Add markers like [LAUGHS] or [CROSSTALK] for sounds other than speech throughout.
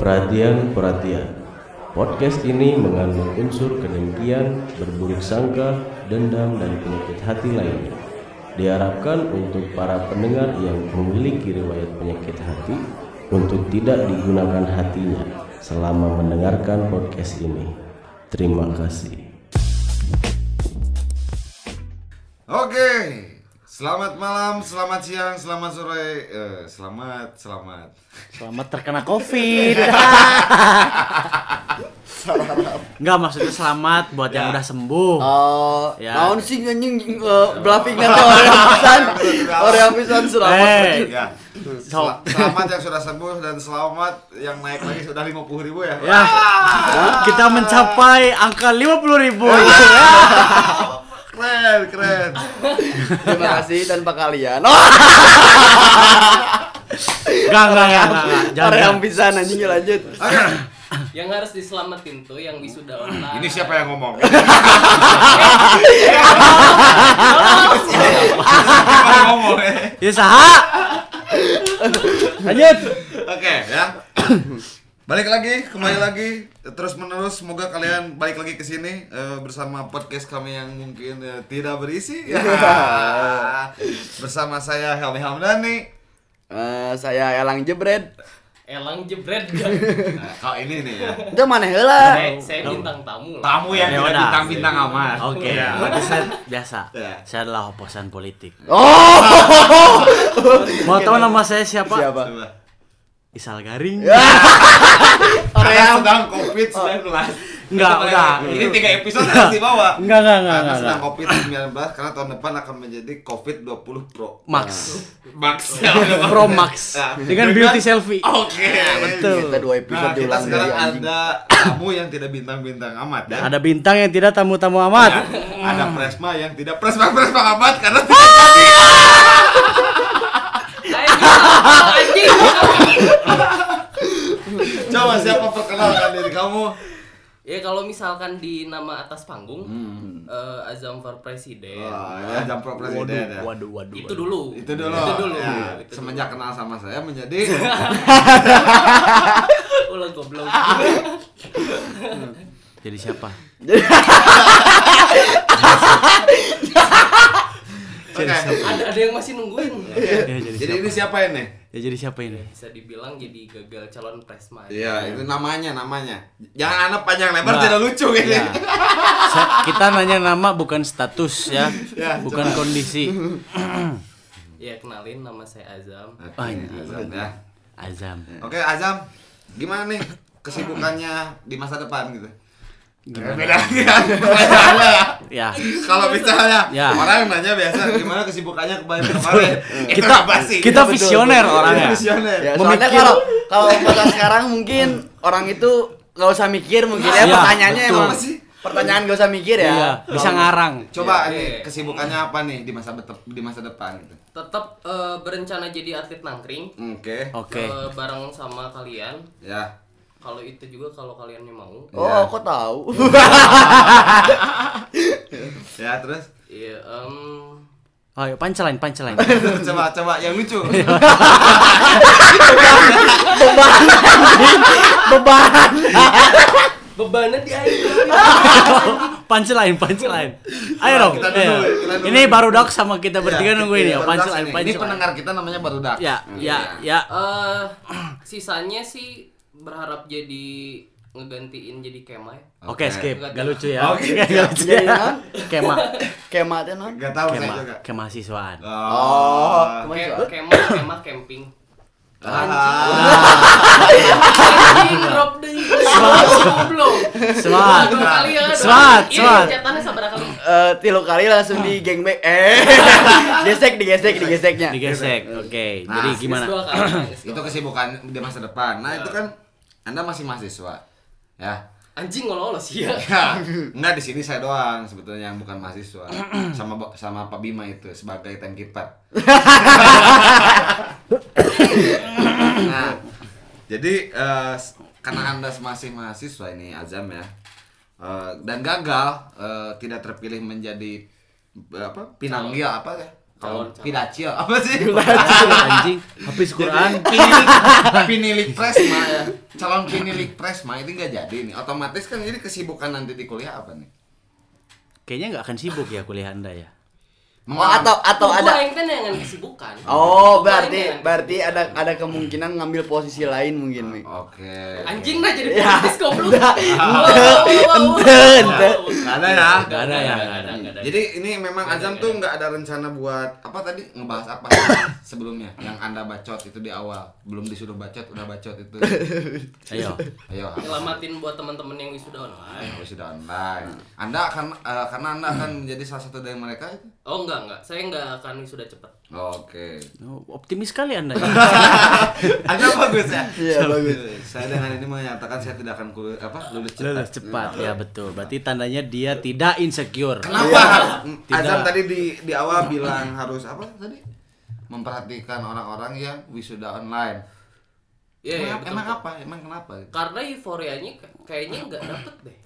Perhatian-perhatian, podcast ini mengandung unsur kedengkian, berburuk sangka, dendam, dan penyakit hati lainnya. Diharapkan untuk para pendengar yang memiliki riwayat penyakit hati untuk tidak digunakan hatinya selama mendengarkan podcast ini. Terima kasih. Selamat malam, selamat siang, selamat sore, eh, selamat, selamat. Selamat terkena covid [LAUGHS] Enggak maksudnya selamat buat yang udah sembuh Oh, Ya. naon sih anjing uh, bluffing nanti orang yang [LAUGHS] pisan. Orang pisan selamat. Eh. Ya, sel- selamat yang sudah sembuh dan selamat yang naik lagi sudah 50 ribu ya. Ya Kita mencapai angka 50 ribu [LAUGHS] Keren, keren. Terima kasih tanpa kalian. Oh, Enggak, enggak, enggak, enggak, enggak. Jangan, orang yang pisan anjing lanjut. Yang harus diselamatin tuh yang wisuda online. ini siapa yang ngomong? [LAUGHS] Siapa yang ngomong? Ya saha Lanjut Oke, ya. Balik lagi, kembali lagi terus menerus semoga kalian balik lagi ke sini eh, bersama podcast kami yang mungkin eh, tidak berisi. Ya. [LAUGHS] bersama saya Helmi Hamdani. Eh, saya Elang Jebret. Elang jebret [LAUGHS] gak? Nah, kalau ini nih ya. Itu mana heula? saya, saya bintang tamu lah. Tamu yang Ya tidak udah. bintang-bintang amat. Oke, Ya. berarti saya biasa Ya. Saya adalah oposan politik Oh. Mau tahu nama saya siapa? Siapa? Isal Garing [LAUGHS] Karena sedang COVID-19. Enggak, Kita udah. Ini tiga episode harus dibawa. Enggak, enggak, enggak, Karena enggak, sedang enggak. COVID-19 karena tahun depan akan menjadi COVID-20 Pro. Max [LAUGHS] Max. Pro Max Ya. Dengan beauty selfie Oke, betul. Kita dua episode Nah, kita diulang sekarang dari anjing. ada tamu yang tidak bintang-bintang amat ya. Ada bintang yang tidak tamu-tamu amat Ada Presma yang tidak Presma-Presma amat karena [LAUGHS] tidak jadi. Anjing. [LAUGHS] Coba siapa perkenalkan diri kamu? Ya kalau misalkan di nama atas panggung eh, Azam for Presiden. Wah, ya Jampro Presiden ya. Waduh, waduh, Itu dulu. Itu dulu. Itu dulu. Ya, Itu semenjak kenal sama saya menjadi dulu. [LAUGHS] Ulah goblok. Jadi siapa? [LAUGHS] Oke. ada ada yang masih nungguin. Ya, jadi, Jadi siapa? ini siapa ini? Ya jadi siapa ini? Bisa dibilang jadi gagal calon presma. Iya, itu namanya, namanya. Jangan anak panjang lebar Nah. tidak lucu ini. Ya. Sa- kita nanya nama bukan status ya, Ya, bukan coba. kondisi. [CLEARS THROAT] Ya kenalin nama saya Azam. Oke, Anjing. Azam ya. Azam. Oke, Azam, gimana nih kesibukannya di masa depan gitu? Gimana? Beda [LAUGHS] ya, ya. Ya, Kalau misalnya Ya. orang nanya biasa gimana kesibukannya kemarin-kemarin, [LAUGHS] itu kita apa sih? kita visioner orangnya. visioner. Ya, soalnya kalau kalau masa sekarang mungkin orang itu nggak usah mikir mungkin ya Iya, pertanyaannya betul. emang sih pertanyaan gak usah mikir ya. Iya, bisa ngarang. Coba Iya, nih iya. kesibukannya apa nih di masa bet- di masa depan gitu. Tetap eh, berencana jadi atlet nangkring. Oke. Oke. eh, bareng sama kalian. Ya. Kalau itu juga kalau kaliannya mau. Oh, Ya. kok tahu? [LAUGHS] Ya, terus Iya, em, Ayo punchline, punchline. [LAUGHS] coba coba yang lucu. [LAUGHS] Beban. bebannya di air. punchline, punchline. Ayo dong. Kita dulu, Iya. kita dulu. Ini baru dok sama kita bertiga Ya, nungguin iya, ya. barudak Punchline, ini. Ini punchline. pendengar kita namanya Barudak. Ya, ya, ya. Eh, sisanya sih berharap jadi ngegantiin jadi kema ya. Oke, skip. Enggak Gak lucu ya. Oke. Oke, gak lucu Jadi ya. non, Kema, kemat ya non. Gak tahu saya kema, juga. kemahasiswaan. Oh. Ke- kema, kema camping. Ah. Anjing drop deh. Goblok. Eh, tilu kali langsung di gangbang. Eh, [LAUGHS] gesek digesek digeseknya. Digesek. Oke. Nah, Jadi gimana? Dua kali. [CLEARS THROAT] Itu kesibukan di masa depan. Nah, itu kan Anda masih mahasiswa. Ya. Anjing ngolos ya. [LAUGHS] Ya, enggak di sini saya doang sebetulnya yang bukan mahasiswa. [CLEARS THROAT] sama sama Pak Bima itu sebagai timekeeper. [COUGHS] nah, jadi s- karena Anda masih mahasiswa ini Azam ya. eh, dan gagal eh, tidak terpilih menjadi apa? Pinanggil apa ya? Kalau pidacil apa sih? [LAUGHS] Anjing, habis Quran. pinilik pinilik pres mah ya calon pinilik pres mah ini nggak jadi nih otomatis kan jadi kesibukan nanti di kuliah apa nih Kayaknya nggak akan sibuk ya kuliah Anda ya. Oh, atau atau ada yang kan yang kesibukan. Oh, berarti berarti ada ada kemungkinan ngambil posisi lain mungkin, Mi. oke anjing lah jadi Ya. politis goblok. Enggak, Wow, wow, wow, wow. ente, ente. Nggak ada ya Nggak ada ya, nggak ada. ada. jadi ini memang Azam tuh nggak ada rencana buat apa tadi ngebahas apa [LAUGHS] sebelumnya yang anda bacot itu di awal belum disuruh bacot udah bacot itu [LAUGHS] Ayo. ayo apa? Nyelamatin buat teman-teman yang wisuda online. Ayo, sudah online anda akan eh, karena anda akan menjadi salah satu dari mereka itu Oh enggak enggak, saya enggak akan wisuda cepat. oke Oh, optimis sekali Anda. [LAUGHS] ya. anda bagus ya Iya, bagus. saya dengan ini menyatakan saya tidak akan kul- apa lulus cepat Lulus cepat ya betul. Berarti tandanya dia tidak insecure. Kenapa? Tidak. Azam tadi di di awal bilang harus apa tadi? Memperhatikan orang-orang yang wisuda online. Iya, iya, emang, betul, emang apa? Emang kenapa? Karena euforianya ka- kayaknya enggak dapet deh.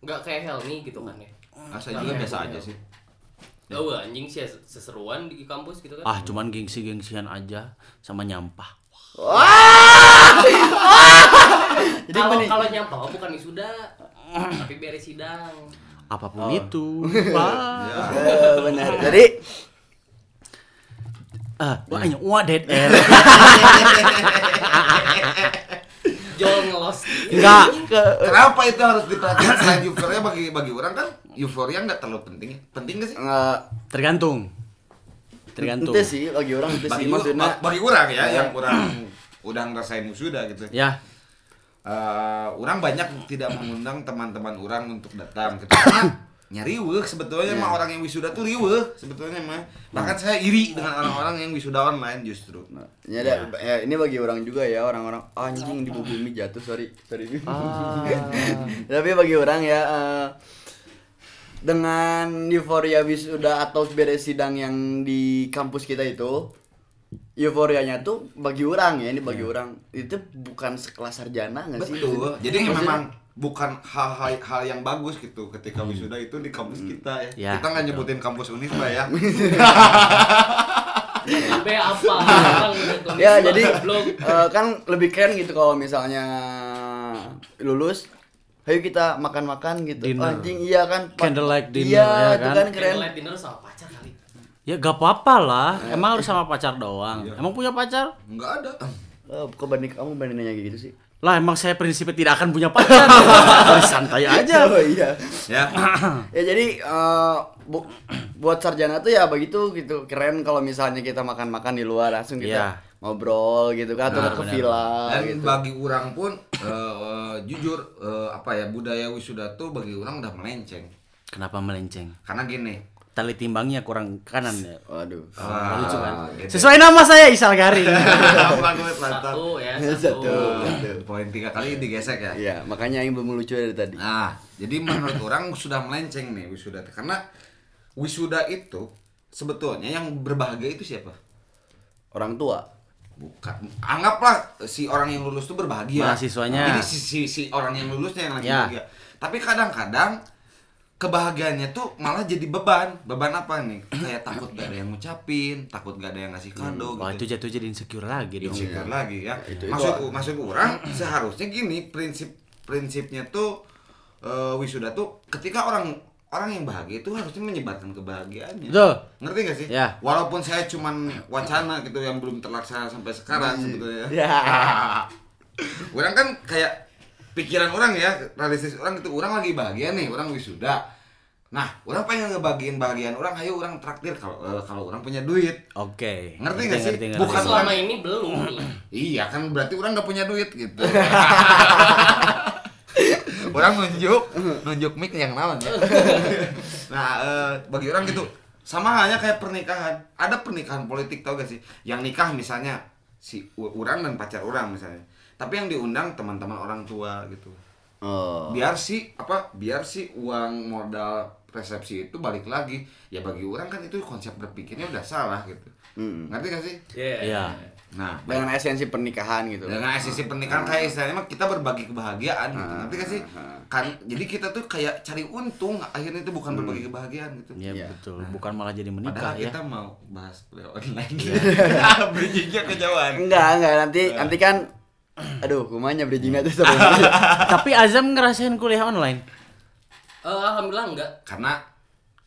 Enggak kayak Helmi gitu kan ya. Ah, saya juga biasa aja sih. Oh anjing sih seseruan di kampus gitu kan. Ah, cuman gengsi-gengsian aja sama nyampah. Jadi kalau kalau nyampah oh, bukan wisuda, tapi beres sidang. Apa pun itu. [LAUGHS] Wah. Eh, benar. Jadi Ah, wah, ini wah dead air. Jol ngelos. Enggak. Kenapa itu harus diperhatikan selain euforia bagi bagi orang kan euforia nggak terlalu penting. ya. Penting nggak sih? eh, Tergantung. Tergantung. ente sih bagi orang itu Bagi sih maksudnya ba- bagi orang ya yang orang [CLEARS THROAT] udah ngerasain wisuda gitu. Ya, Eh, orang banyak tidak mengundang teman-teman orang untuk datang gitu. [COUGHS] Nyari sebetulnya mah orang yang wisuda tuh riweuh sebetulnya mah. Bahkan saya iri dengan orang-orang yang wisuda online justru. Ya, ada, ya, ini bagi orang juga ya orang-orang "Ah, anjing di bumi jatuh sorry sorry [LAUGHS] tapi bagi orang ya eh, dengan euforia wisuda atau beres sidang yang di kampus kita itu euforianya tuh bagi orang ya ini bagi orang itu bukan sekelas sarjana nggak sih Betul. Jadi Maksudnya- memang bukan hal-hal hal yang bagus gitu ketika wisuda itu di kampus kita ya. Ya, kita nggak nyebutin kampus Unisba ya. [LAUGHS] KB apa? [LAUGHS] Ya jadi eh, kan lebih keren gitu kalau misalnya lulus ayo kita makan-makan gitu Dinner. anjing iya kan Candlelight dinner, iya ya itu kan? kan keren Candlelight dinner sama pacar kali. ya gak apa-apa lah. Emang harus sama pacar doang. Emang punya pacar? Enggak ada. Eh, kok banding kamu banding nanya gitu sih Lah emang saya prinsipnya tidak akan punya pacar. [LAUGHS] Harus santai aja. oh iya Ya. ya jadi eh, bu- buat sarjana tuh ya begitu gitu keren kalau misalnya kita makan-makan di luar langsung kita Iya. Ngobrol gitu kan atau Benar, ke villa Dan gitu bagi orang pun eh, eh, jujur eh, apa ya budaya wisuda tuh bagi orang udah melenceng. Kenapa melenceng? Karena gini. Tali timbangnya kurang kanan ya. waduh ah, lucu kan? gitu. Sesuai nama saya Isal Garing. [LAUGHS] Satu ya, [LAUGHS] Satu. satu. Poin tiga kali digesek ya. Iya, makanya yang belum lucu dari tadi. Nah, jadi menurut orang sudah melenceng nih wisuda. Karena wisuda itu sebetulnya yang berbahagia itu siapa? Orang tua. Bukan. Anggaplah si orang yang lulus tuh berbahagia. Mahasiswanya. Jadi si, si, si orang yang lulusnya yang lagi Ya. bahagia. Tapi kadang-kadang kebahagiaannya tuh malah jadi beban. Beban apa nih? Kayak takut gak ada yang ngucapin, takut gak ada yang ngasih kado Wah itu gitu. jatuh jadi insecure lagi dong. Insecure lagi ya. Itu- itu- Maksud maksud orang seharusnya gini prinsip prinsipnya tuh eh, wisuda tuh ketika orang orang yang bahagia itu harusnya menyebarkan kebahagiaannya. Betul. Ngerti gak sih? Ya. Walaupun saya cuman wacana gitu yang belum terlaksana sampai sekarang sebetulnya. Ya. [LAUGHS] orang kan kayak pikiran orang ya, realistis orang itu orang lagi bahagia nih, orang wisuda. Nah, orang pengen ngebagiin bagian orang, ayo orang traktir kalau eh, kalau orang punya duit. Oke. Ngerti nggak sih? ngerti, Bukan ngerti. Selama ini belum nih. [CLEARS THROAT] Iya kan berarti orang nggak punya duit gitu. [LAUGHS] orang nunjuk, nunjuk mic yang naon ya. [LAUGHS] nah, eh, bagi orang gitu sama halnya kayak pernikahan. Ada pernikahan politik tau gak sih? Yang nikah misalnya si orang dan pacar orang misalnya. Tapi yang diundang teman-teman orang tua gitu. Oh. Biar si apa? Biar si uang modal persepsi itu balik lagi ya bagi orang kan itu konsep berpikirnya udah salah gitu Mm. ngerti gak sih Iya. Nah Dengan esensi pernikahan gitu. dengan sisi pernikahan kayak istilahnya mah kita berbagi kebahagiaan gitu Ah, ngerti gak sih kan jadi kita tuh kayak cari untung akhirnya itu bukan berbagi kebahagiaan gitu Iya Iya. betul. Bukan malah jadi menikah padahal ya. kita mau bahas kuliah online [LAUGHS] bridgingnya kejauhan Enggak, enggak nanti nanti kan aduh, kumanya bridging itu sebenarnya. [LAUGHS] Tapi Azam ngerasain kuliah online. Eh, alhamdulillah enggak karena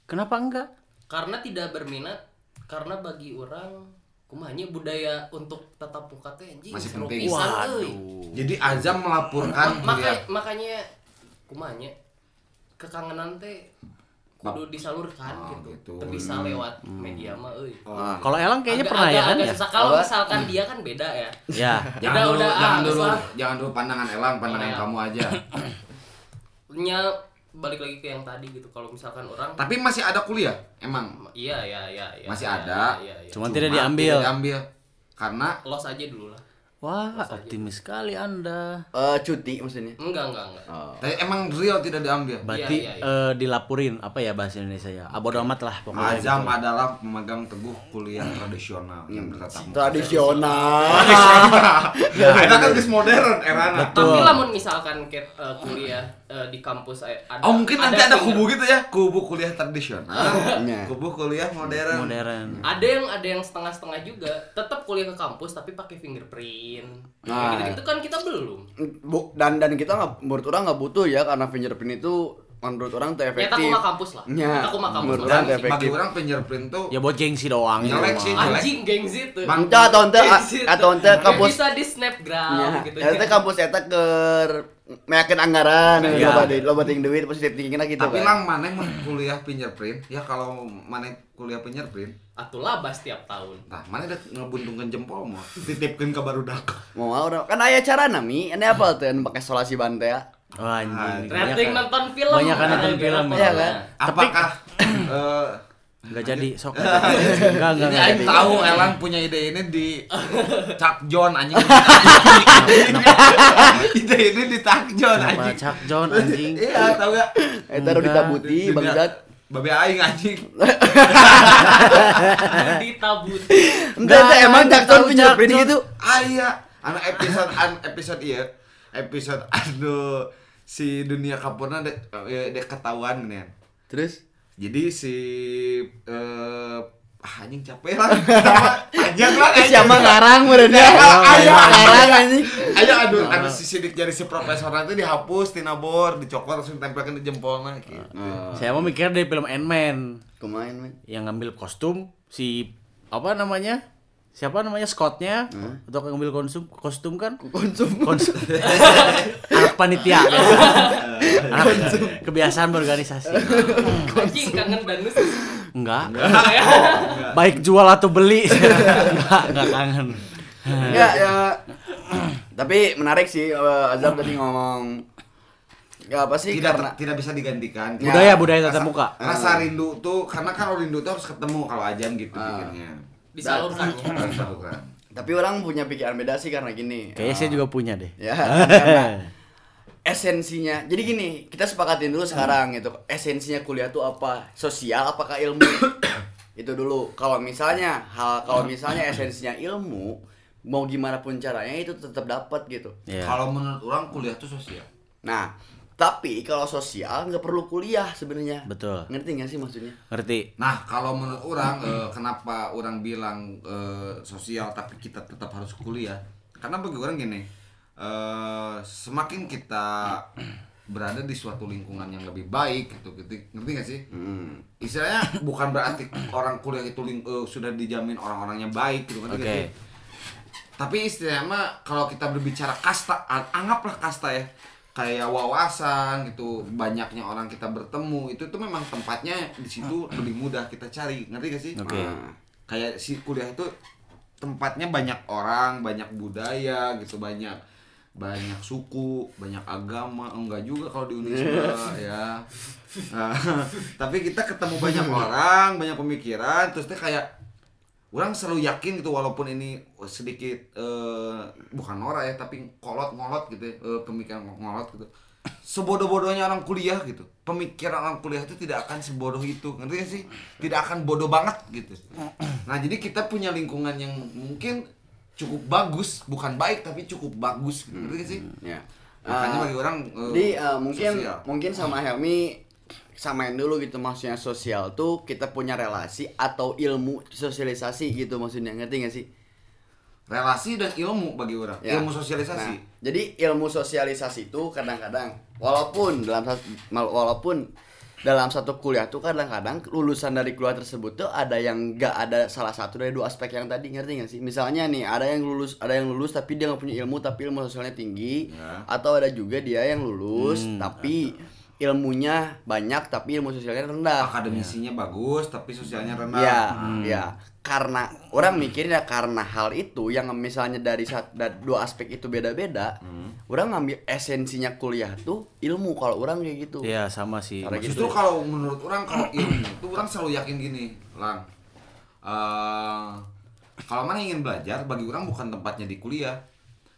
Kenapa enggak? karena tidak berminat karena bagi orang kumanya budaya untuk tatap muka teh anjing Masih penting. Waduh. jadi Azam melaporkan Ma- maka, kuliah makanya kumanya kekangenan teh kudu disalurkan Oh, gitu. gitu. Bisa lewat media mah euy. Ah. Kalau Elang kayaknya Agak- pernah ya agak- kan agak ya? susah. Kalau misalkan dia kan beda ya. Ya. jangan Udah, dulu udah, jangan ah, dulu jangan dulu pandangan Elang pandangan Oh, ya. kamu aja Nya balik lagi ke yang tadi gitu. Kalau misalkan orang tapi masih ada kuliah emang iya iya iya iya. Masih iya, ada. Iya, iya. Cuman tidak diambil. tidak diambil karena los aja dulu lah. Wah, optimis sekali Anda. Eh, cuti maksudnya. Enggak enggak enggak. Oh. tapi emang real tidak diambil Berarti Iya, iya, eh, dilaporin apa ya bahasa Indonesia ya? Abodo amat lah pokoknya. Azam gitu. adalah pemegang teguh kuliah tradisional yang bertatap muka. Tradisional. [LAUGHS] Ya, ada kan modern erana. Tapi lamun misalkan ke, eh, kuliah eh, di kampus eh, ada Oh mungkin nanti ada kubu gitu ya, kubu kuliah tradisional, Iya. kubu kuliah modern. modern. ada yang ada yang setengah-setengah juga tetap kuliah ke kampus tapi pakai fingerprint Nah. nah. gitu, kan kita belum Bu, dan dan kita nggak menurut orang nggak butuh ya karena fingerprint itu menurut orang tuh ya efektif. mah kampus lah Ya, tak mah kampus menurut lah. orang tuh efektif. bagi orang fingerprint tuh Ya buat gengsi doang. Jelek mah. sih. jelek. anjing gengsi tuh Entah atau ente atau ente kampus bisa di snapgram Ya, gitu ya, ente kampus eta ke meyakin anggaran, Iya. loba duit, loba ting duit, positif tingginya gitu tapi kan. lang maneh mah kuliah fingerprint, ya kalau maneh kuliah fingerprint, atuh labas tiap tahun nah maneh udah ngebuntungkan jempol mah, titipkeun ke barudak. Mau orang kan aya cara nami, ini apa tuh yang pakai solasi bantai ya? Oh, anjing. rating Banyak- nonton film banyak kan nonton film, corona. ya kan? Apakah [CLEARS THROAT] eh Enggak jadi, sok. Enggak, enggak, ini enggak Aing tahu Elang punya ide ini di [LAUGHS] Chuck John anjing. [LAUGHS] ide ini di Chuck John anjing. Chuck John anjing? [LAUGHS] Iya, tahu gak? Eta udah ditabuti bangsat. Babe aing anjing. ditabuti Ente ente emang Jackson tahu fingerprint Jackson. gitu. Aya anu episode an episode iya. Episode [LAUGHS] anu si dunia kapurna dek eh, dek ketahuan gini Terus Jadi si ah, anjing capek lah. Panjang lah [LAUGHS] anjing. siapa ngarang merenya? [LAUGHS] Aya Ngarang anjing. Ayo aduh anu si sidik jari si profesor nanti dihapus tina bor, dicokot langsung tempelkan di jempolnya gitu. Saya mau mikir dari film Ant-Man Kumain, men. yang ngambil kostum si apa namanya? Siapa namanya Scottnya untuk ngambil konsum kostum kan? Konsum. Konsum. [LAUGHS] Anak panitia. Anak kebiasaan berorganisasi. anjing kangen danus Enggak. Baik jual atau beli. [LAUGHS] Enggak, enggak kangen. Enggak ya. Tapi menarik sih eh, Azam tadi ngomong Ya apa sih tidak karena tidak bisa digantikan. Budaya budaya tatap Rasa- muka. Rasa rindu tuh karena kan rindu tuh harus ketemu kalau ajan gitu pikirnya. Disalurkannya Harus disalurkan. tapi orang punya pikiran beda sih karena gini. Kayaknya saya juga punya deh. Ya, [LAUGHS] karena esensinya. Jadi gini, kita sepakatin dulu sekarang gitu. Esensinya kuliah tuh apa? Sosial apakah ilmu? [COUGHS] itu dulu. Kalau misalnya hal kalau misalnya esensinya ilmu, mau gimana pun caranya itu tetap dapat gitu. Iya. Kalau menurut orang kuliah tuh sosial. Nah, tapi kalau sosial nggak perlu kuliah sebenarnya. Betul. Ngerti nggak sih maksudnya? Ngerti? Nah, kalau menurut orang eh, kenapa orang bilang eh, sosial tapi kita tetap harus kuliah? Karena bagi orang gini, eh, semakin kita berada di suatu lingkungan yang lebih baik gitu, gitu ngerti gak sih? Hmm. Istilahnya bukan berarti orang kuliah itu ling- eh, sudah dijamin orang-orangnya baik gitu ngerti gak Oke. sih? Tapi istilahnya mah kalau kita berbicara kasta, an- anggaplah kasta ya kayak wawasan gitu banyaknya orang kita bertemu itu tuh memang tempatnya di situ lebih mudah kita cari ngerti gak sih? Oke. Nah, kayak si kuliah itu tempatnya banyak orang banyak budaya gitu banyak banyak suku banyak agama enggak juga kalau di Unisba ya. Nah, [LAUGHS] tapi kita ketemu banyak orang banyak pemikiran terus kayak orang selalu yakin gitu walaupun ini sedikit eh, bukan norak ya tapi kolot ngolot gitu ya, eh, pemikiran ngolot gitu sebodoh-bodohnya orang kuliah gitu pemikiran orang kuliah itu tidak akan sebodoh itu ngerti gak sih tidak akan bodoh banget gitu nah jadi kita punya lingkungan yang mungkin cukup bagus bukan baik tapi cukup bagus gitu. ngerti gak sih Ya. makanya Eh, bagi orang eh, Di eh, mungkin sosial. mungkin sama Helmi samain dulu gitu maksudnya sosial tuh kita punya relasi atau ilmu sosialisasi gitu maksudnya ngerti gak sih? relasi dan ilmu bagi orang Ya. ilmu sosialisasi Nah, jadi ilmu sosialisasi itu kadang-kadang walaupun dalam sat- mal- walaupun dalam satu kuliah tuh kadang-kadang lulusan dari kuliah tersebut tuh ada yang nggak ada salah satu dari dua aspek yang tadi ngerti nggak sih? Misalnya nih ada yang lulus ada yang lulus tapi dia nggak punya ilmu tapi ilmu sosialnya tinggi Ya. atau ada juga dia yang lulus tapi ilmunya banyak tapi ilmu sosialnya rendah. akademisinya bagus tapi sosialnya rendah Ya, Hmm. ya. Karena orang mikirnya karena hal itu yang misalnya dari sat- da- dua aspek itu beda-beda, Hmm. orang ngambil esensinya kuliah tuh ilmu kalau orang kayak gitu. Iya, sama sih. Gitu. Justru kalau menurut orang kalau ilmu itu orang selalu yakin gini, lang. Eh, kalau mana ingin belajar, bagi orang bukan tempatnya di kuliah.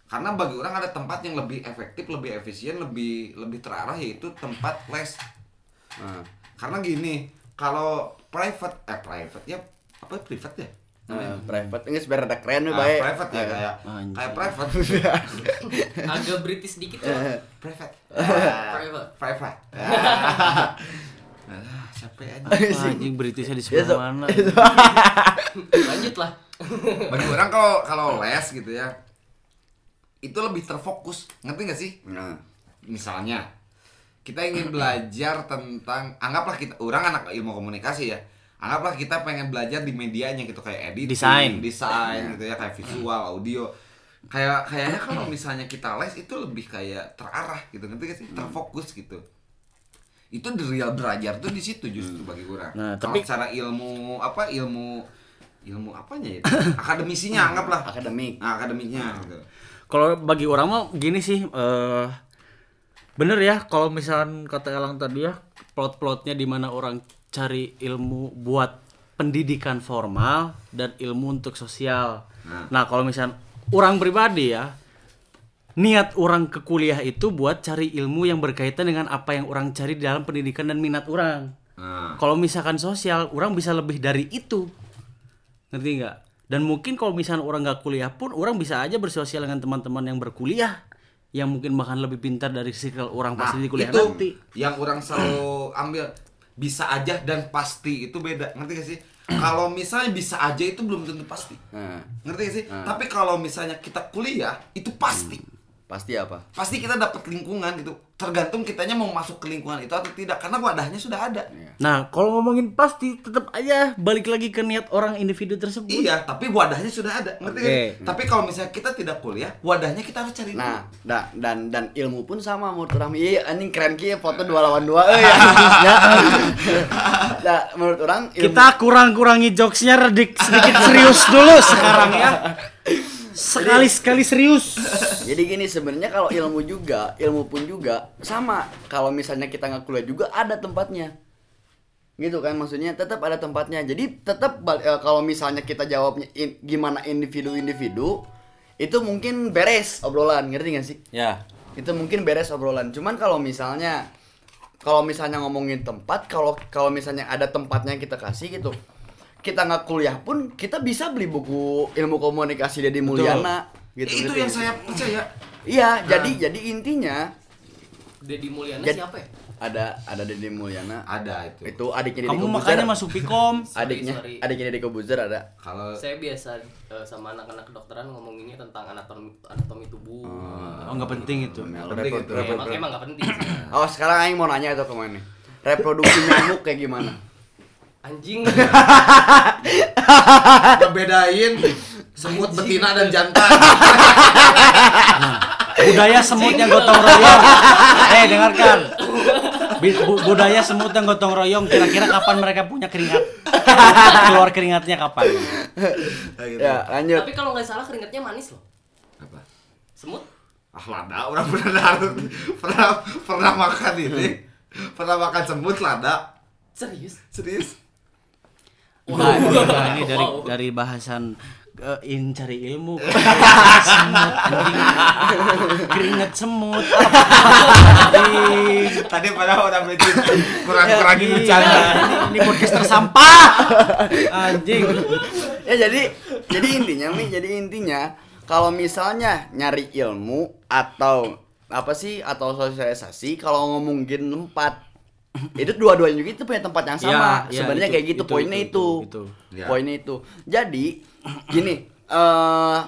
Karena bagi orang ada tempat yang lebih efektif, lebih efisien, lebih lebih terarah yaitu tempat les. Nah, Karena gini, kalau private, eh private ya apa private ya? eh, private ini sebenarnya ada keren nih, Ah, baik. private ya kayak Anjing. kayak private. [LAUGHS] Agak British dikit ya. private. Private. Private. Ah, siapa aja. Ah, Anjing Britishnya di Ya, so- sebelah mana? [LAUGHS] Lanjut lah. bagi orang kalau kalau les gitu ya itu lebih terfokus. Ngerti gak sih? Nah, misalnya kita ingin [CLEARS THROAT] belajar tentang anggaplah kita orang anak ilmu komunikasi ya anggaplah kita pengen belajar di medianya gitu kayak editing Desain. desain gitu ya kayak visual audio. Kayak kayaknya kalau misalnya kita les itu lebih kayak terarah gitu ngerti gak sih? Terfokus gitu. Itu the real belajar tuh di situ justru bagi orang Nah, Kalau tapi- secara ilmu apa ilmu ilmu apanya ya? [CLEARS THROAT] Akademisinya anggaplah. Akademik. nah, akademiknya gitu. Kalau bagi orang mah gini sih, eh bener ya kalau misalkan kata Elang tadi ya plot-plotnya di mana orang cari ilmu buat pendidikan formal dan ilmu untuk sosial. Nah. Nah, kalau misalkan orang pribadi ya niat orang ke kuliah itu buat cari ilmu yang berkaitan dengan apa yang orang cari di dalam pendidikan dan minat orang. Nah, Kalau misalkan sosial, orang bisa lebih dari itu. Ngerti nggak? Dan mungkin kalau misalkan orang nggak kuliah pun, orang bisa aja bersosial dengan teman-teman yang berkuliah. Yang mungkin bahkan lebih pintar dari circle orang pas di kuliah itu nanti. yang orang selalu ambil. Bisa aja dan pasti itu beda. Ngerti gak sih? Kalau misalnya bisa aja itu belum tentu pasti. Nah, ngerti gak sih? Tapi kalau misalnya kita kuliah itu pasti pasti apa? pasti kita dapat lingkungan gitu tergantung kitanya mau masuk ke lingkungan itu atau tidak karena wadahnya sudah ada Nah, kalau ngomongin pasti tetap aja balik lagi ke niat orang individu tersebut. iya tapi wadahnya sudah ada ngerti gak sih? Oke. tapi kalau misalnya kita tidak kuliah wadahnya kita harus cari dulu. Nah, da, dan dan ilmu pun sama menurut orang. Iya, anjing keren kia foto dua lawan dua. [LAUGHS] Eh, ya. nah, menurut orang ilmu, Kita kurang-kurangi jokesnya redik sedikit serius dulu sekarang ya. [LAUGHS] Sekali-sekali serius. Jadi gini sebenarnya kalau ilmu juga, ilmu pun juga sama. Kalau misalnya kita nggak kuliah juga ada tempatnya. Gitu kan maksudnya tetap ada tempatnya. Jadi tetap eh, kalau misalnya kita jawabnya in- gimana individu-individu itu mungkin beres obrolan, ngerti gak sih? Ya. Itu mungkin beres obrolan. Cuman kalau misalnya kalau misalnya ngomongin tempat, kalau kalau misalnya ada tempatnya yang kita kasih gitu. Kita nggak kuliah pun kita bisa beli buku ilmu komunikasi Dedi Mulyana gitu. itu yang saya percaya Iya, jadi jadi intinya Dedi Mulyana Jadi- siapa ya? ada ada Deddy Mulyana. ada itu Itu adiknya Deddy Kamu Kobuzer. makanya masuk Pikom. [LAUGHS] adiknya Sorry, adiknya Deddy Kobuzer ada. kalau Saya biasa eh, sama anak-anak kedokteran ngomonginnya tentang anatomi anatomi tubuh. Oh, nggak penting itu. Nah, penting repro- itu. Emang emang nggak penting sih. Oh, sekarang aing mau nanya itu ke mana nih? Reproduksi nyamuk kayak gimana? Anjing. [LAUGHS] ngebedain semut betina dan jantan budaya semut yang gotong royong. Eh, dengarkan. Bu- budaya semut yang gotong royong kira-kira kapan mereka punya keringat? Keluar keringatnya kapan? ya, lanjut. Tapi kalau nggak salah keringatnya manis loh. apa Semut? ah lada orang pernah [LAUGHS] pernah pernah makan ini pernah makan semut lada Serius? serius Nah, ini, nah, ini dari Wow. dari bahasan eh, ingin cari ilmu. Keringat semut. Anjing keringat semut. Anjing [LAUGHS] Tadi padahal udah berarti kurang-kurangin bercanda. ini, ini podcast tersampah. Anjing. Ya jadi jadi intinya mi jadi intinya kalau misalnya nyari ilmu atau apa sih atau sosialisasi kalau ngomongin tempat itu dua-duanya juga itu punya tempat yang sama. Ya, ya, sebenarnya itu, kayak gitu itu, poinnya itu, itu, itu, Ya. poinnya itu. Jadi gini eh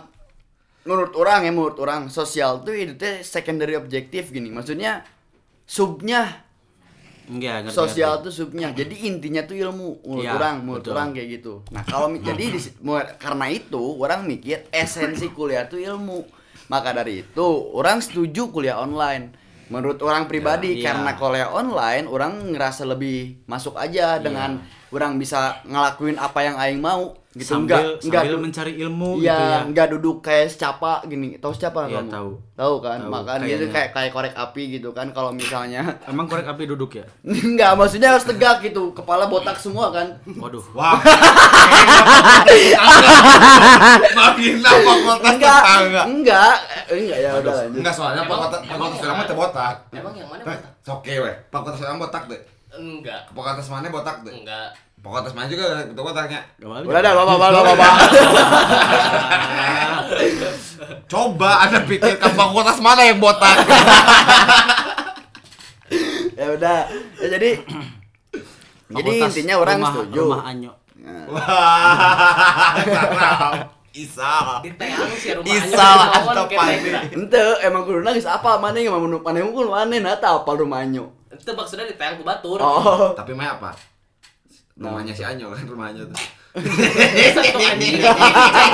menurut orang ya menurut orang sosial tuh itu teh secondary objektif gini. Maksudnya subnya. Enggak ngerti, sosial ngerti. tuh subnya. Jadi intinya tuh ilmu menurut Iya, orang menurut betul. orang kayak gitu. Nah kalau jadi di, karena itu orang mikir esensi kuliah tuh ilmu. Maka dari itu orang setuju kuliah online. Menurut orang pribadi Iya. karena kuliah online orang ngerasa lebih masuk aja dengan orang bisa ngelakuin apa yang aing mau gitu sambil enggak enggak sambil du- mencari ilmu Iya, gitu ya enggak duduk kayak secapa gini. Tahu secapa Iya, kamu? tahu. Tahu kan? Tahu, Makanya gitu kayak kayak korek api gitu kan kalau misalnya [LAUGHS] emang korek api duduk ya Enggak, maksudnya harus tegak gitu. Kepala botak semua kan. waduh [LAUGHS] Wah. Makin apa fakultas Enggak, enggak, enggak ya udah lanjut. Enggak soalnya emang fakultas yang ilmu mana? teh botak. Emang yang mana Eh, botak? Oke weh. Fakultas ilmu botak deh. Enggak. Fakultas mana botak deh. Enggak. Fakultas mana juga betul botaknya. Udah dah, bapak, bapak, bapak. Coba Anda pikirkan fakultas mana yang botak. ya udah. Ya jadi jadi intinya orang rumah, setuju. rumah anyo Wah. Isa. Sih. Isal di bawah atau kayak Pandi. tenda. Ente emang kudu nangis apa mana yang mau mana yang kudu mana nata apa rumahnya. Itu maksudnya di ku batur. Oh. Tapi mah apa? Namanya si Anyo kan rumahnya tuh. Satu anjing.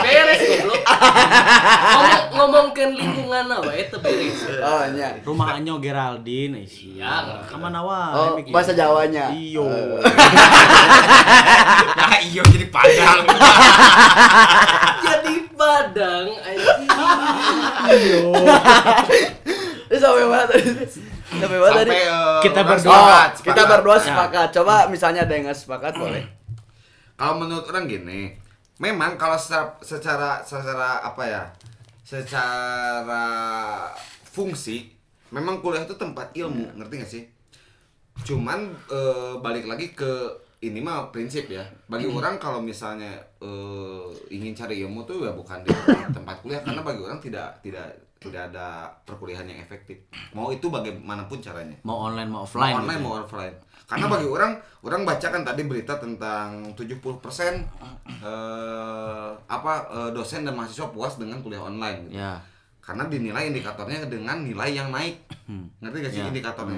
Beres goblok. Ngomong ngomongkeun lingkungan apa itu beres. Oh, nya. rumah anyo Geraldine eh, sih Ya, ke mana wae Oh, mikir. bahasa Jawanya. iyo Ya iyo jadi padang. Jadi badang anjing. [LAUGHS] Ini sampai mana tadi? Sampai mana tadi? Eh, Kita berdua. Oh, sepakat, kita sepakat. berdua Ya. sepakat. Coba misalnya ada yang nggak sepakat boleh. Kalau menurut orang gini, memang kalau secara secara secara apa ya? Secara fungsi memang kuliah itu tempat ilmu, ngerti gak sih? Cuman eh, balik lagi ke ini mah prinsip ya. Bagi orang kalau misalnya eh, ingin cari ilmu tuh ya bukan di tempat kuliah karena bagi orang tidak tidak tidak ada perkuliahan yang efektif. Mau itu bagaimanapun caranya mau online mau offline mau online gitu. mau offline karena bagi orang orang baca kan tadi berita tentang 70% eh, apa eh, dosen dan mahasiswa puas dengan kuliah online gitu. ya karena dinilai indikatornya dengan nilai yang naik Hmm. ngerti gak sih Ya. indikatornya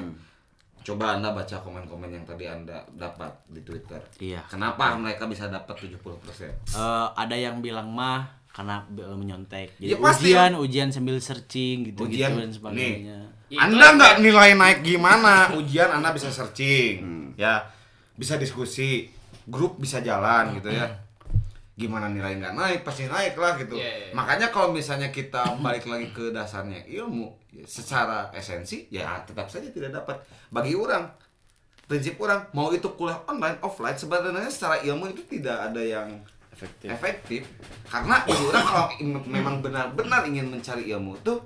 coba anda baca komen-komen yang tadi anda dapat di twitter Iya. kenapa mereka bisa dapat 70% Eh, ada yang bilang mah karena menyontek jadi Ya, pasti. ujian ujian sambil searching gitu ujian gitu dan sebagainya Itu Anda efek. nggak nilai naik gimana? [LAUGHS] Ujian Anda bisa searching, ya, bisa diskusi, grup bisa jalan gitu ya. Gimana nilai nggak naik? Pasti naik lah gitu. Iya, iya. Makanya kalau misalnya kita balik lagi ke dasarnya ilmu, ya, secara esensi ya tetap saja tidak dapat. Bagi orang, prinsip orang mau itu kuliah online offline sebenarnya secara ilmu itu tidak ada yang efektif efektif karena bagi orang kalau memang benar-benar ingin mencari ilmu tuh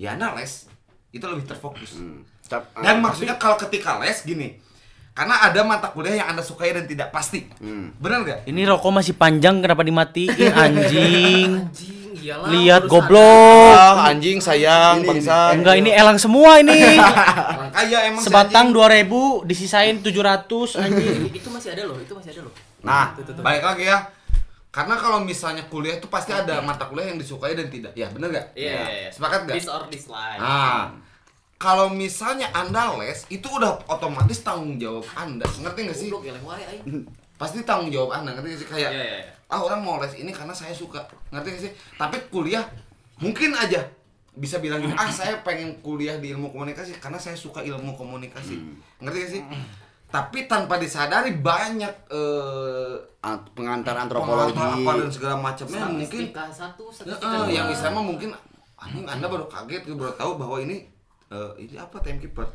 ya anda les itu lebih terfokus Cap- dan maksudnya kalau ketika les gini karena ada mata kuliah yang anda sukai dan tidak pasti. Benar nggak? Ini rokok masih panjang kenapa dimatiin [LAUGHS] anjing? Anjing, iyalah. lihat goblok. Ah, anjing sayang Ini, bangsa enggak ini elang semua ini. [LAUGHS] Orang kaya emang sebatang anjing. 2000 disisain 700 anjing. Itu masih ada loh, itu masih ada loh. nah Tuh, tuh, tuh. balik lagi ya. Karena kalau misalnya kuliah itu pasti ada mata kuliah yang disukai dan tidak. Ya benar nggak? Iya, iya, iya. sepakat nggak? This or dislike. Nah, kalau misalnya Anda les, itu udah otomatis tanggung jawab Anda. Ngerti nggak sih? Ya aing. [LAUGHS] Pasti tanggung jawab Anda, ngerti nggak sih? Kayak, Iya, iya, iya. ah orang mau les ini karena saya suka. Ngerti nggak sih? Tapi kuliah, mungkin aja bisa bilang gini, ah saya pengen kuliah di ilmu komunikasi karena saya suka ilmu komunikasi. Ngerti gak sih? Tapi tanpa disadari banyak eh Ant- pengantar pengantar antropologi. apa dan segala macamnya mungkin Statistika satu, Ya, statistika eh, dua. yang mah mungkin anjing Anda baru kaget baru tahu bahwa ini eh, ini apa timekeeper. [LAUGHS]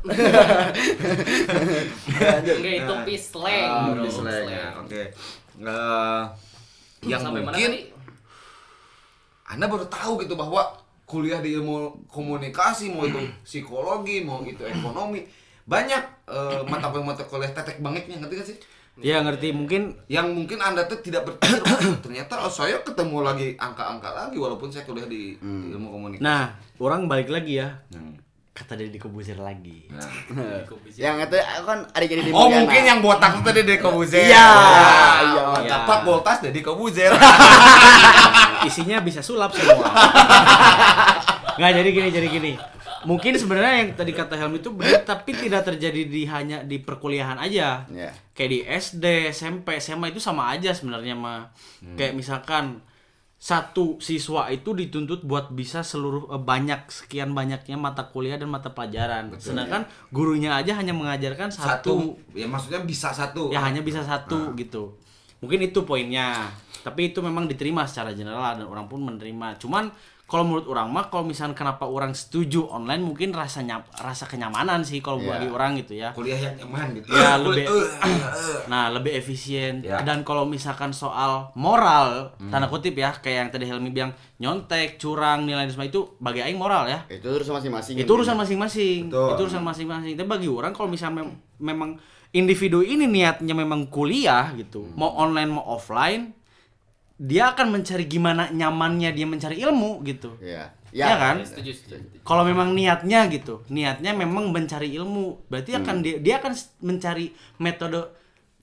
Enggak itu Nah. pislang, Ah, bro. ya, Oke. Eh, yang Sampai mana mungkin anda baru tahu gitu bahwa kuliah di ilmu komunikasi mau itu psikologi mau itu ekonomi banyak eh, mata kuliah mata kuliah tetek bangiknya ngerti gak sih Ya ngerti mungkin yang mungkin anda tuh tidak berpikir "Wah, [CLEARS THROAT] ternyata oh, saya ketemu lagi angka-angka lagi walaupun saya kuliah di, di ilmu komunikasi nah, orang balik lagi ya. Hmm. Kata Deddy Kobuzer lagi. Nah. yang itu aku kan ada jadi di Oh mungkin yang botak itu tadi Deddy Kobuzer. Iya, iya. iya. Tapak voltas Deddy Kobuzer. [LAUGHS] Isinya bisa sulap semua. Nggak jadi gini, jadi gini. Mungkin sebenarnya yang tadi kata Helmi itu benar tapi tidak terjadi di hanya di perkuliahan aja. Iya. Kayak di SD, SMP, SMA itu sama aja sebenarnya mah. Hmm. Kayak misalkan satu siswa itu dituntut buat bisa seluruh eh, banyak sekian banyaknya mata kuliah dan mata pelajaran. Sedangkan gurunya aja hanya mengajarkan satu, Satu. Ya maksudnya bisa satu. ya hanya bisa satu gitu mungkin itu poinnya tapi itu memang diterima secara general dan orang pun menerima cuman kalau menurut orang mah kalau misalnya kenapa orang setuju online mungkin rasa nyap, rasa kenyamanan sih kalau Iya. bagi orang gitu ya Kuliah yang nyaman gitu. ya lebih [LAUGHS] nah lebih efisien Ya. dan kalau misalkan soal moral tanda kutip ya kayak yang tadi Helmi bilang nyontek curang nilai dan semua itu bagi aing moral ya Itu urusan masing-masing. itu urusan masing-masing itu urusan masing-masing tapi bagi orang kalau misalnya mem- memang individu ini niatnya memang kuliah gitu mau online mau offline dia akan mencari gimana nyamannya dia mencari ilmu gitu Iya. Iya kan? Setuju, setuju. kalau memang niatnya gitu niatnya memang mencari ilmu berarti akan dia, dia akan mencari metode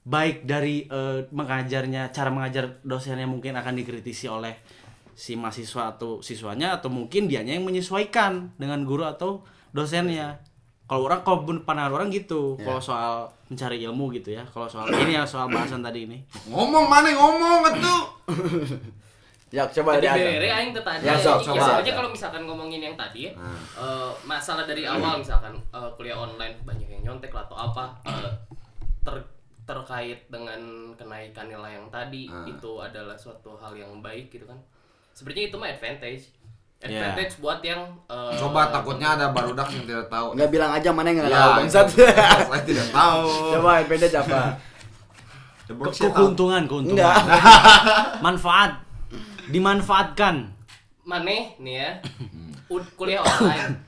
baik dari eh, mengajarnya cara mengajar dosennya mungkin akan dikritisi oleh si mahasiswa atau siswanya atau mungkin dianya yang menyesuaikan dengan guru atau dosennya kalau orang kalau pandangan orang gitu kalau soal mencari ilmu gitu ya kalau soal ini ya soal bahasan tadi ini Ngomong mana ngomong atuh. [LAUGHS] Ya coba Jadi dari bere Adam. aing teh tadi. Ya, Ya, sok, ya, kalau misalkan ngomongin yang tadi ya, eh, masalah dari awal misalkan eh, kuliah online banyak yang nyontek lah atau apa eh, ter- terkait dengan kenaikan nilai yang tadi itu adalah suatu hal yang baik gitu kan. Sebenarnya itu mah advantage. Ya. Advantage buat yang eh, Coba takutnya ada barudak yang tidak tahu. Nggak bilang aja mana yang nggak Ya, tahu bangsat. [LAUGHS] Saya tidak tahu. Coba beda apa? Keuntungan keuntungan Enggak. [LAUGHS] manfaat dimanfaatkan maneh nih ya [LAUGHS] ud- kuliah online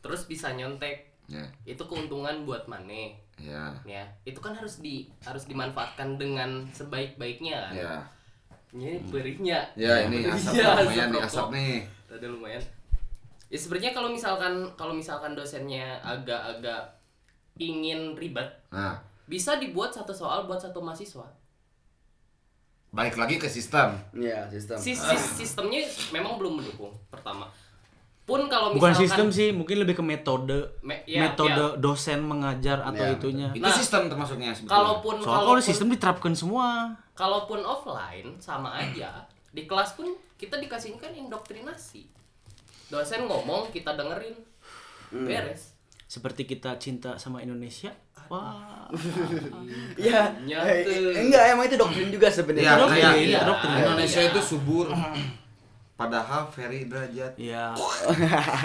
terus bisa nyontek Ya, itu keuntungan buat maneh ya, ya itu kan harus di harus dimanfaatkan dengan sebaik-baiknya kan ya. Ini perihnya. Ya ini asap Iya, lumayan nih asap nih. ada lumayan. Ya sebenarnya kalau misalkan kalau misalkan dosennya agak-agak ingin ribet Nah, bisa dibuat satu soal buat satu mahasiswa. Balik lagi ke sistem. Iya, sistem. Sis- sis- sistemnya memang belum mendukung pertama. Pun kalau bukan misalkan sistem sih mungkin lebih ke metode. Me- ya, metode dosen mengajar atau Ya, itunya. Itu Nah, sistem termasuknya sebetulnya. kalaupun soalnya kalau sistem diterapkan semua kalaupun offline sama aja di kelas pun kita dikasihnya kan indoktrinasi dosen ngomong kita dengerin beres seperti kita cinta sama Indonesia wah [LAUGHS] Iya. Nyata. Eh, Enggak, emang itu doktrin juga Ya, sebenarnya. doktrin, kayak iya, doktrin. Indonesia Iya. itu subur. [CLEARS THROAT] Padahal Ferry derajat. ya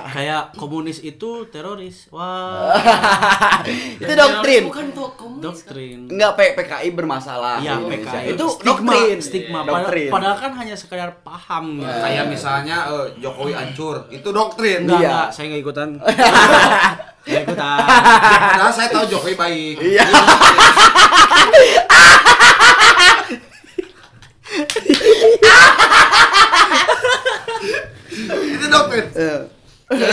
kayak komunis itu teroris [LAUGHS] wah itu doktrin. bukan tuh komunis kan? doktrin Enggak P- PKI bermasalah. Iya, di Indonesia. PKI Itu stigma, doktrin. stigma. Iya. Doktrin. Padahal kan hanya sekedar paham gitu. Kayak misalnya eh, Jokowi hancur, itu doktrin. Enggak, Iya. enggak, saya enggak ikutan. [LAUGHS] Enggak ikutan. Padahal saya tahu Jokowi baik. Iya. [LAUGHS] itu doktrin. Eh,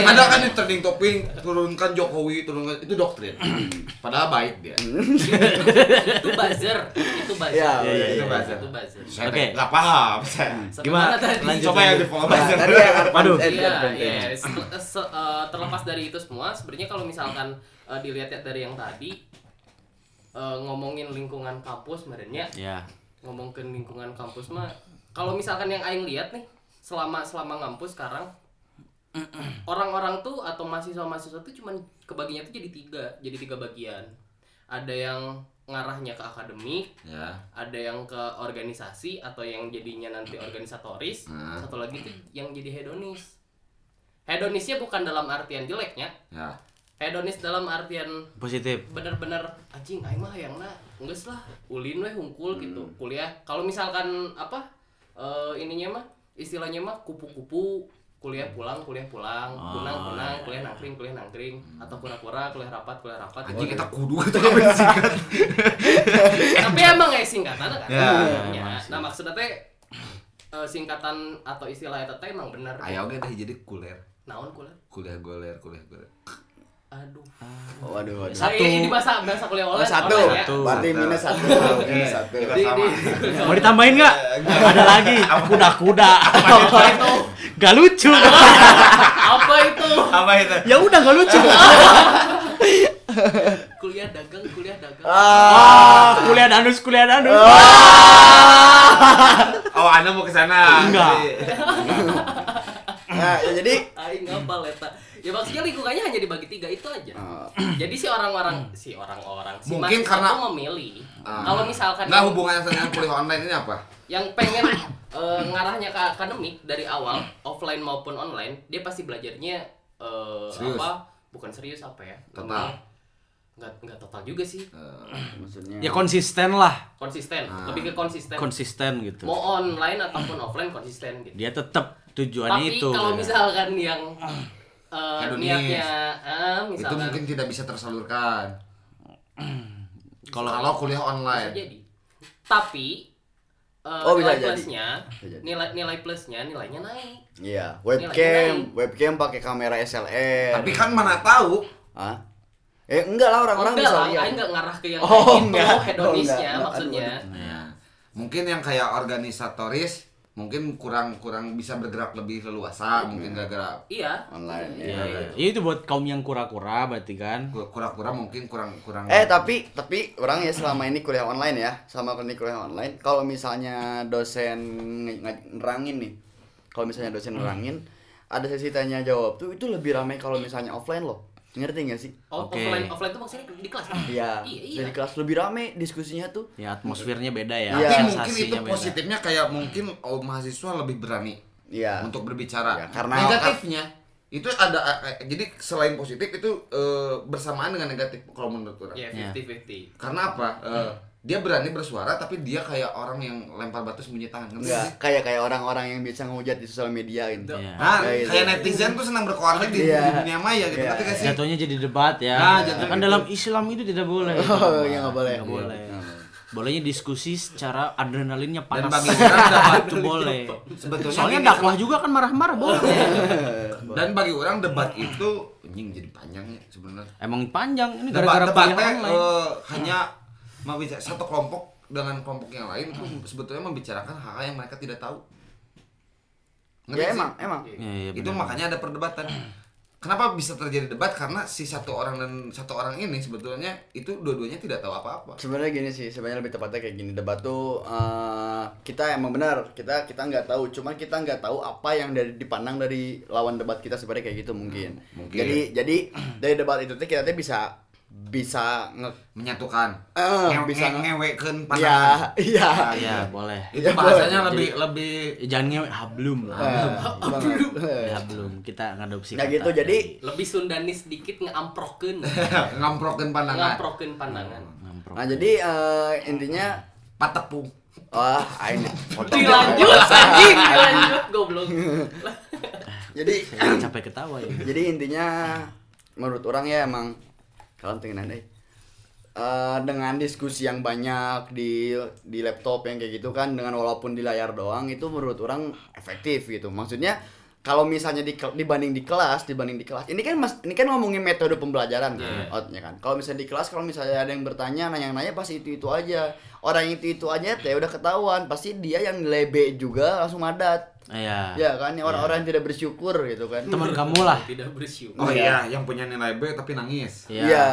Ada kan di trending topping turunkan Jokowi, turunkan itu doktrin. Padahal baik dia. itu buzzer itu buzzer Iya, iya, iya, itu iya. buzzer itu buzzer Saya Oke. nggak paham saya. Gimana? mana tadi? Coba yang di follow Nah, buzzer. tadi yang Waduh. Iya, iya. Eh, terlepas dari itu semua, sebenarnya kalau misalkan eh, dilihat dari yang tadi ngomongin lingkungan kampus, sebenarnya Ya. ngomong ke lingkungan kampus mah, kalau misalkan yang aing lihat nih, selama selama ngampus sekarang orang-orang tuh atau mahasiswa-mahasiswa tuh cuman kebaginya tuh jadi tiga, jadi tiga bagian. Ada yang ngarahnya ke akademik, Ya. ada yang ke organisasi atau yang jadinya nanti organisatoris Hmm. satu lagi tuh yang jadi hedonis hedonisnya bukan dalam artian jeleknya Ya. hedonis dalam artian Positif. bener-bener anjing aing mah yang na geus lah ulin we hungkul gitu kuliah kalau misalkan apa eh, ininya mah istilahnya mah kupu-kupu kuliah pulang kuliah pulang. Kunang kunang kuliah nangkring kuliah nangkring. Atau kura-kura kuliah rapat kuliah rapat. Anjing kita kudu kita apa disingkat. [LAUGHS] tapi emang kayak singkatan kan? Ya, Ya, nah maksudnya teh eh, singkatan atau istilah itu teh emang bener. Ayo oke teh jadi kuler. naon kuliah? Kuliah goler, kuliah goler. Aduh Oh, waduh, waduh. Nah, ini, bahasa bahasa kuliah Oh, online satu. online ya. Satu. Berarti minus satu. Minus satu. Di- di- Mau ditambahin nggak? Ada lagi. Kuda-kuda. apa itu Gak lucu. apa itu Apa itu? ya udah gak lucu. kuliah dagang kuliah dagang Ah, kuliah danus, kuliah danus. [LAUGHS] Oh, Anda mau ke sana. Enggak. [LAUGHS] Nah, ya jadi aing ngapal eta ya maksudnya lingkungannya hanya dibagi tiga itu aja Oh. jadi si orang-orang si orang-orang si Mungkin mahasiswa karena- tuh memilih Ah. kalau misalkan Enggak yang- hubungannya dengan kuliah online ini apa? yang pengen eh, ngarahnya ke akademik dari awal offline maupun online dia pasti belajarnya eh, Serius? apa bukan serius apa ya Total. nggak nggak total juga sih maksudnya Ya konsisten lah. konsisten Ah. lebih ke konsisten Konsisten gitu. mau online ataupun offline konsisten gitu Dia tetap tujuannya tapi itu. kalau ya. misalkan yang eh, Hedonis. niatnya ah, Itu mungkin tidak bisa tersalurkan. [CLEARS THROAT] Kalau Kalau kuliah bisa online. jadi tapi eh, Oh, bisa nilai jadi. plusnya Bisa jadi. nilai nilai plusnya nilainya naik Iya, webcam, naik. webcam pakai kamera SLR. Tapi kan mana tahu Hah? Eh enggak lah orang-orang enggak bisa lah, lihat. Enggak ngarah ke yang Oh, kayak gitu, hedonisnya Oh, enggak. maksudnya. Aduh, Ya. Mungkin yang kayak organisatoris mungkin kurang kurang bisa bergerak lebih leluasa mungkin gara-gara Iya. Online, Iya, Ya, iya. ya. itu buat kaum yang kura-kura berarti kan. kura-kura mungkin kurang kurang Eh tapi tapi orang ya selama ini kuliah online ya, sama ini kuliah online. Kalau misalnya dosen nge- nge- nerangin nih, kalau misalnya dosen nerangin, ada sesi tanya jawab tuh itu lebih ramai kalau misalnya offline loh. Ngerti gak sih? Oh, Oke. offline offline itu maksudnya di kelas. kan? Iya. Iya, iya. Dari kelas lebih ramai diskusinya tuh. Ya atmosfernya beda ya. Iya. tapi mungkin itu beda. positifnya kayak mungkin oh, mahasiswa lebih berani Iya. untuk berbicara. Ya, karena- negatifnya itu ada eh, jadi selain positif itu eh, bersamaan dengan negatif kalau menurut orang. Iya, Iya. 50-50. Karena apa? Eh, dia berani bersuara tapi dia kayak orang yang lempar batu sembunyi tangan. Enggak, sih? kayak kayak orang-orang yang bisa ngehujat di sosial media gitu. Iya. Nah, Kayak kayak gitu. netizen tuh senang berkonflik di, Iya. di dunia maya gitu. Iya. Ngerti gak sih? Jatuhnya jadi debat ya. Nah, jatuhnya kan gitu. dalam Islam itu tidak boleh. Oh, iya nggak boleh. Nggak boleh. Iya. Bolehnya diskusi secara adrenalinnya Dan panas. bagi orang debat itu boleh. sebetulnya Soalnya dakwah juga kan marah-marah boleh. [LAUGHS] Dan bagi orang debat itu anjing jadi panjang ya sebenarnya. Emang panjang ini Debat gara-gara kuliah debatnya eh, hanya satu kelompok dengan kelompok yang lain itu sebetulnya membicarakan hal-hal yang mereka tidak tahu. Ngerti Ya sih? emang, emang. Iya, iya, itu benar. makanya ada perdebatan. Kenapa bisa terjadi debat? Karena si satu orang dan satu orang ini sebetulnya itu dua-duanya tidak tahu apa-apa. Sebenarnya gini sih, sebenarnya lebih tepatnya kayak gini. Debat tuh eh, kita emang benar, kita kita nggak tahu, cuman kita nggak tahu apa yang dari dipandang dari lawan debat kita sebenarnya kayak gitu mungkin. mungkin. Jadi jadi [CLEARS THROAT] dari debat itu tuh kita tuh bisa bisa nge Menyatukan. Eh, Nge- bisa nge- nge- ngewekeun ya pandangan. iya. Iya, boleh. Itu Ya, bahasanya boleh. lebih lebih Eh, Jangan ngewe hablum lah. Eh, banget. Ya belum kita ngadopsi Nah kata gitu jadi Lebih Sundanis sedikit ngamprokeun. [LAUGHS] ngamprokeun pandangan. Ngamprokeun pandangan. Ngamprok. nah jadi eh, intinya Patepung. wah ini foto. [LAUGHS] Dilanjut anjing, dilanjut goblok. Jadi capek ketawa ya. jadi intinya menurut orang ya emang kalau pengen deh Eh, dengan diskusi yang banyak di di laptop yang kayak gitu kan dengan walaupun di layar doang itu menurut orang efektif gitu. Maksudnya kalau misalnya di dibanding di kelas dibanding di kelas ini kan mas ini kan ngomongin metode pembelajaran kan outnya kan. Kalau misalnya di kelas kalau misalnya ada yang bertanya nanya-nanya pasti itu itu aja orang itu itu aja ya udah ketahuan pasti dia yang nilai B juga langsung madat Iya. ya kan orang-orang yang tidak bersyukur gitu kan Teman kamu lah. Tidak bersyukur. Oh iya, yang punya nilai B tapi nangis. Iya. Iya.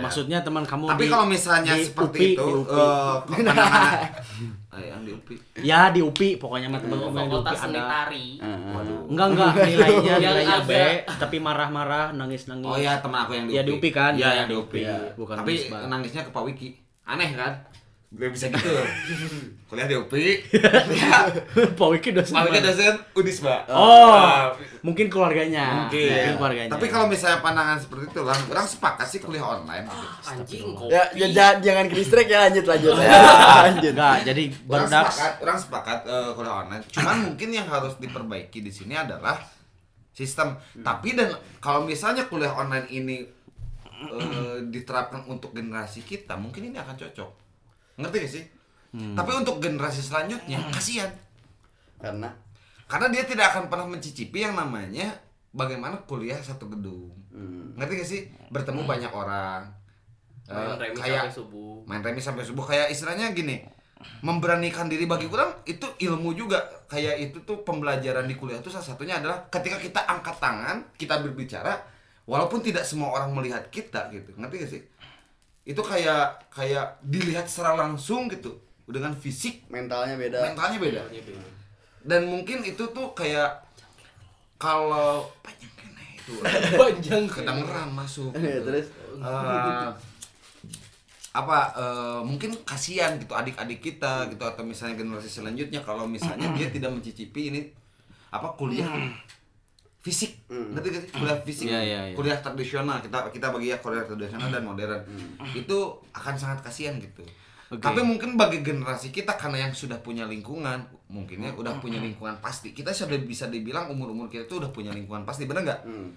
Maksudnya teman kamu Tapi di- kalau misalnya di seperti UPI, itu, di UPI. eh, [LAUGHS] Eh, yang di UPI. ya di UPI pokoknya mah teman kamu yang di UPI ada. Waduh. Enggak enggak [LAUGHS] nilainya nilainya B tapi marah-marah nangis-nangis. Oh iya, teman aku yang di Ya, UPI. di UPI kan? Iya, Ya, yang di UPI. Bukan Tapi nangisnya ke Pak Wiki. Aneh kan? Gak bisa gitu. [LAUGHS] Kuliah di UPI. ya. [LAUGHS] Pak Wiki dosen. Pak Wiki dosen Unisba. Oh, Ah, mungkin keluarganya. Mungkin. keluarganya. Tapi kalau misalnya pandangan seperti itu, orang, orang sepakat sih kuliah online. Anjing kopi. Ya, ya ja- jangan ke distrik ya lanjut lanjut. Ya, [LAUGHS] lanjut. enggak, jadi Orang barudak sepakat, orang sepakat eh, kuliah online. Cuman mungkin yang harus diperbaiki di sini adalah sistem. Tapi dan kalau misalnya kuliah online ini eh, diterapkan untuk generasi kita, mungkin ini akan cocok. Ngerti gak sih? Tapi untuk generasi selanjutnya, kasihan. Karena Karena dia tidak akan pernah mencicipi yang namanya bagaimana kuliah satu gedung. Hmm. Ngerti gak sih? Bertemu banyak orang. Main Eh, remi kayak sampai subuh. main remis sampai subuh kayak istilahnya gini memberanikan diri bagi orang itu ilmu juga kayak itu tuh pembelajaran di kuliah itu salah satunya adalah ketika kita angkat tangan kita berbicara walaupun tidak semua orang melihat kita gitu ngerti gak sih itu kayak kayak dilihat secara langsung gitu dengan fisik mentalnya beda. mentalnya beda Iya, beda. dan mungkin itu tuh kayak kalau panjang kena itu [LAUGHS] Panjang. kedengeran masuk Ya, terus Eh, apa eh, mungkin kasihan gitu adik-adik kita gitu atau misalnya generasi selanjutnya kalau misalnya [CLEARS THROAT] dia tidak mencicipi ini apa kuliah [CLEARS THROAT] fisik. Ngerti gak sih? Kuliah fisik. Iya, iya, iya. kuliah tradisional. Kita kita bagi ya kuliah tradisional dan modern. Itu akan sangat kasihan gitu. Oke. tapi mungkin bagi generasi kita karena yang sudah punya lingkungan mungkinnya udah punya lingkungan pasti. Kita sudah bisa dibilang umur umur kita tuh udah punya lingkungan pasti bener nggak? Hmm.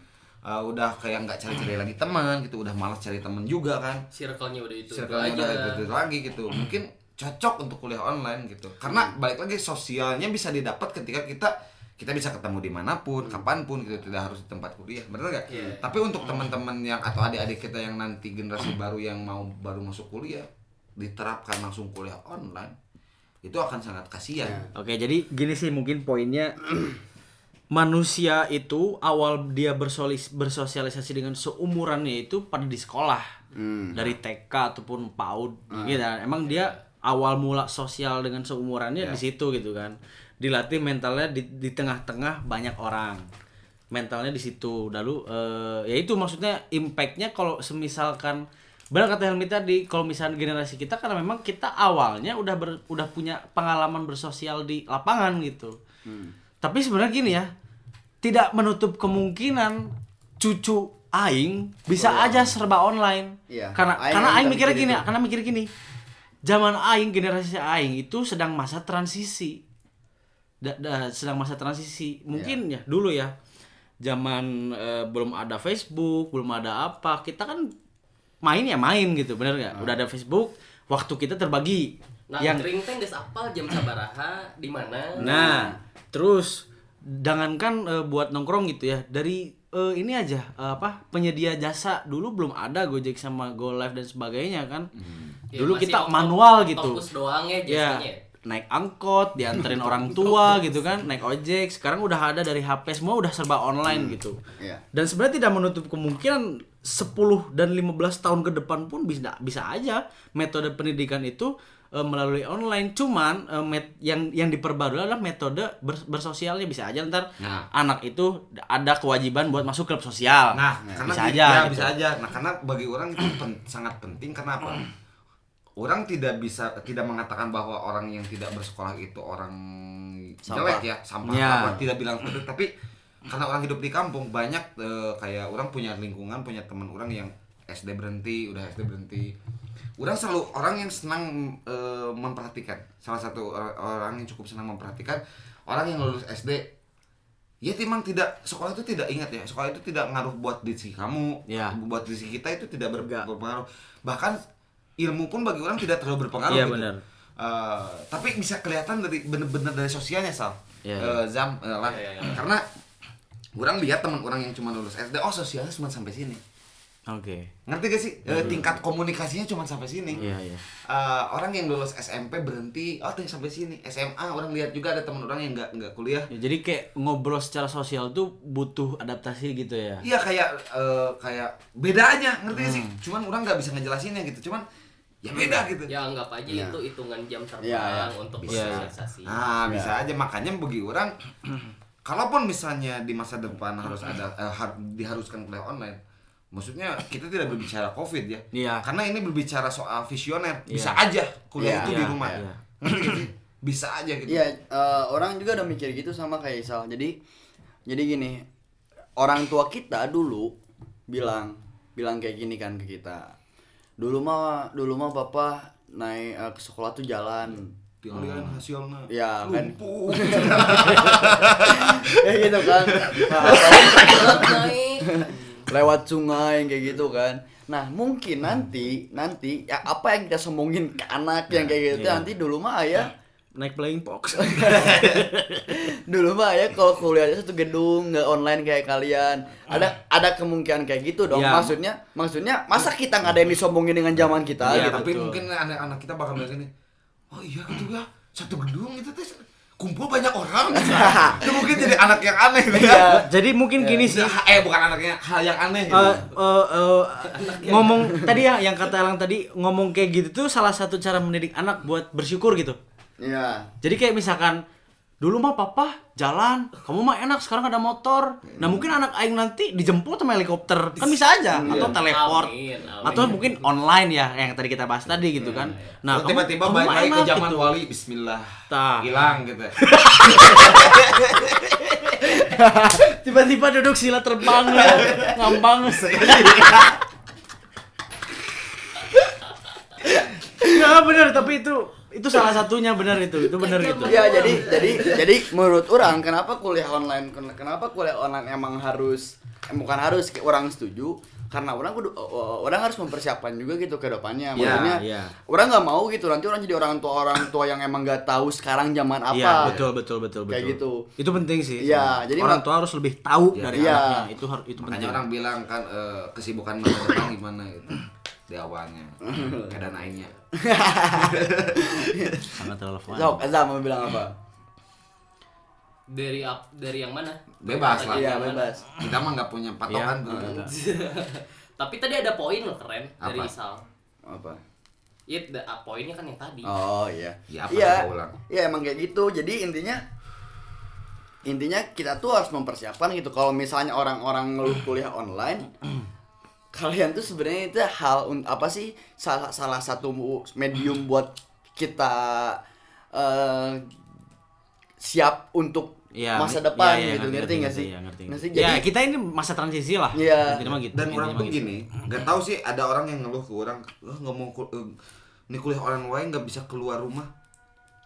Uh, udah kayak nggak cari-cari lagi teman gitu udah malas cari teman juga kan. Circle-nya udah itu, itu circle-nya aja. udah itu, lagi gitu. Mungkin cocok untuk kuliah online gitu. Karena balik lagi sosialnya bisa didapat ketika kita kita bisa ketemu di mana pun kapan pun gitu tidak harus di tempat kuliah bener nggak Iya. tapi untuk teman-teman yang atau adik-adik kita yang nanti generasi baru yang mau baru masuk kuliah diterapkan langsung kuliah online itu akan sangat kasihan Oke, jadi gini sih mungkin poinnya manusia itu awal dia bersolis, bersosialisasi dengan seumurannya itu pada di sekolah. Dari TK ataupun PAUD gitu. kan. Emang dia awal mula sosial dengan seumurannya di situ gitu kan. Dilatih mentalnya di di tengah-tengah banyak orang. Mentalnya di situ. Lalu eh, ya itu maksudnya impactnya kalau semisalkan benar kata Helmi tadi kalau misalnya generasi kita karena memang kita awalnya udah ber- udah punya pengalaman bersosial di lapangan gitu tapi sebenarnya gini ya tidak menutup kemungkinan cucu aing bisa aja serba online Iya. karena Aing karena aing mikirnya mikir gini itu. karena mikir gini zaman aing generasi aing itu sedang masa transisi Da- da- sedang masa transisi mungkin ya dulu ya zaman eh, belum ada Facebook belum ada apa kita kan main ya main gitu bener nggak udah ada Facebook waktu kita terbagi Nah, yang kering teh geus apal jam sabaraha di mana? Nah, terus jangankan eh, buat nongkrong gitu ya. Dari eh, ini aja eh, apa penyedia jasa dulu belum ada Gojek sama GoLive dan sebagainya kan. Ya, dulu kita manual gitu. Doang ya Ya, jasanya. Naik angkot, dianterin [LAUGHS] orang tua gitu kan, naik ojek. Sekarang udah ada dari HP semua udah serba online gitu. Iya. Dan sebenarnya tidak menutup kemungkinan 10 dan 15 tahun ke depan pun bisa bisa aja metode pendidikan itu eh, melalui online. Cuman eh, met- yang yang diperbarui adalah metode ber- bersosialnya bisa aja ntar Nah. anak itu ada kewajiban buat masuk klub sosial. Nah, karena bisa aja ya, gitu. bisa aja. Nah, karena bagi orang itu pen- sangat penting kenapa? Orang tidak bisa tidak mengatakan bahwa orang yang tidak bersekolah itu orang jelek ya, sampah Ya. apa tidak bilang seperti itu, tapi karena orang hidup di kampung banyak eh, kayak orang punya lingkungan, punya teman orang yang SD berhenti, udah SD berhenti. Orang selalu orang yang senang eh, memperhatikan. Salah satu or- orang yang cukup senang memperhatikan orang yang lulus SD Ya memang tidak sekolah itu tidak ingat ya sekolah itu tidak ngaruh buat diri kamu, Ya. buat diri kita itu tidak ber- berpengaruh. Bahkan ilmu pun bagi orang tidak terlalu berpengaruh. Iya, gitu. benar. Eh, tapi bisa kelihatan dari bener-bener dari sosialnya sal, Iya, Eh, zam eh, lah. Iya, iya, iya. Karena orang lihat teman orang yang cuma lulus SD, oh sosialnya cuma sampai sini. Oke. Ngerti gak sih? Eh, tingkat komunikasinya cuma sampai sini. Iya, iya. Eh, orang yang lulus SMP berhenti, oh tuh sampai sini. SMA orang lihat juga ada teman orang yang nggak nggak kuliah. Ya, jadi kayak ngobrol secara sosial tuh butuh adaptasi gitu ya. Iya kayak eh, kayak beda aja ngerti gak sih? Hmm. Cuman orang nggak bisa ngejelasinnya gitu. Cuman ya beda gitu. Ya anggap aja Iya. itu hitungan jam terbang Iya, iya. untuk Bisa. bersosialisasi. Nah bisa aja makanya bagi orang, [CLEARS THROAT] kalaupun misalnya di masa depan harus ada eh, har- diharuskan kuliah online, maksudnya kita tidak berbicara covid ya Iya. karena ini berbicara soal visioner bisa aja kuliah Iya, itu di iya, rumah iya. Sih? [CLEARS THROAT] bisa aja gitu Iya, eh, orang juga udah mikir gitu sama kayak Isal. Jadi jadi gini, orang tua kita dulu bilang bilang kayak gini kan ke kita. Dulu mah dulu mah papa naik eh, ke sekolah tuh jalan. tinggal lihat hasilnya Ya, kan. [LAUGHS] ya gitu kan. Nah, [LAUGHS] naik. [LAUGHS] lewat sungai kayak gitu kan. Nah, mungkin nanti nanti ya apa yang kita sombongin ke anak yang kayak gitu Iya. nanti dulu mah ya naik playing box. [LAUGHS] [LAUGHS] Dulu mah ya kalau kuliahnya satu gedung nggak online kayak kalian. Ada ada kemungkinan kayak gitu dong. Ya. maksudnya maksudnya masa kita nggak ada yang disombongin dengan zaman kita Iya, gitu? tapi betul. mungkin anak-anak kita bakal bilang gini oh iya gitu ya satu gedung itu teh kumpul banyak orang. [LAUGHS] Itu mungkin jadi anak yang aneh gitu Iya. ya jadi mungkin gini sih. eh bukan anaknya hal yang aneh gitu. Eh, eh, eh, ngomong tadi ya yang kata Elang tadi ngomong kayak gitu tuh salah satu cara mendidik anak buat bersyukur gitu. Iya. Jadi kayak misalkan dulu mah papa jalan, kamu mah enak sekarang ada motor. Nah mungkin anak aing nanti dijemput sama helikopter. Kan bisa aja. Atau teleport. Amin, amin. atau mungkin online ya yang tadi kita bahas tadi gitu kan. Nah Terus kamu- tiba-tiba kamu balik lagi ke zaman gitu. wali Bismillah Tah. hilang gitu. [LAUGHS] Tiba-tiba duduk sila terbang ya, ngambang. [LAUGHS] Ya bener, tapi itu itu salah satunya bener itu, itu bener itu. Ya jadi jadi jadi menurut orang kenapa kuliah online kenapa kuliah online emang harus eh, bukan harus orang setuju karena orang kudu orang harus mempersiapkan juga gitu ke depannya. Iya, Maksudnya iya. orang nggak mau gitu nanti orang jadi orang tua orang tua yang emang nggak tahu sekarang zaman apa. Iya, betul betul betul betul. Kayak gitu. Itu penting sih. Iya, jadi orang tua harus lebih tahu Iya, dari iya. anaknya. Itu harus itu penting. orang bilang kan eh, kesibukan masa depan gimana gitu di awalnya [LAUGHS] keadaan aingnya [LAUGHS] sangat relevan. Sok, Azam mau bilang apa? Dari ap- dari yang mana? Bebas lah. Dari Iya yang mana? bebas. kita mah nggak punya patokan Iya, tuh [LAUGHS] Tapi tadi ada poin loh keren dari Apa? Isal. Apa? Iya, ah, poinnya kan yang tadi. Oh iya. Ya, apa Iya. ulang? Iya emang kayak gitu. Jadi intinya intinya kita tuh harus mempersiapkan gitu. Kalau misalnya orang-orang ngeluh kuliah online, kalian tuh sebenarnya itu hal un- apa sih salah salah satu medium buat kita eh, siap untuk Iya, masa depan iya, gitu ngerti nggak sih? Iya, ngerti. Ngerti? Ya, Jadi kita ini masa transisi lah. Iya. Gitu. dan orang tuh gitu. gini nggak tahu sih ada orang yang ngeluh ke orang "Eh, nggak mau eh, ini kuliah online wae nggak bisa keluar rumah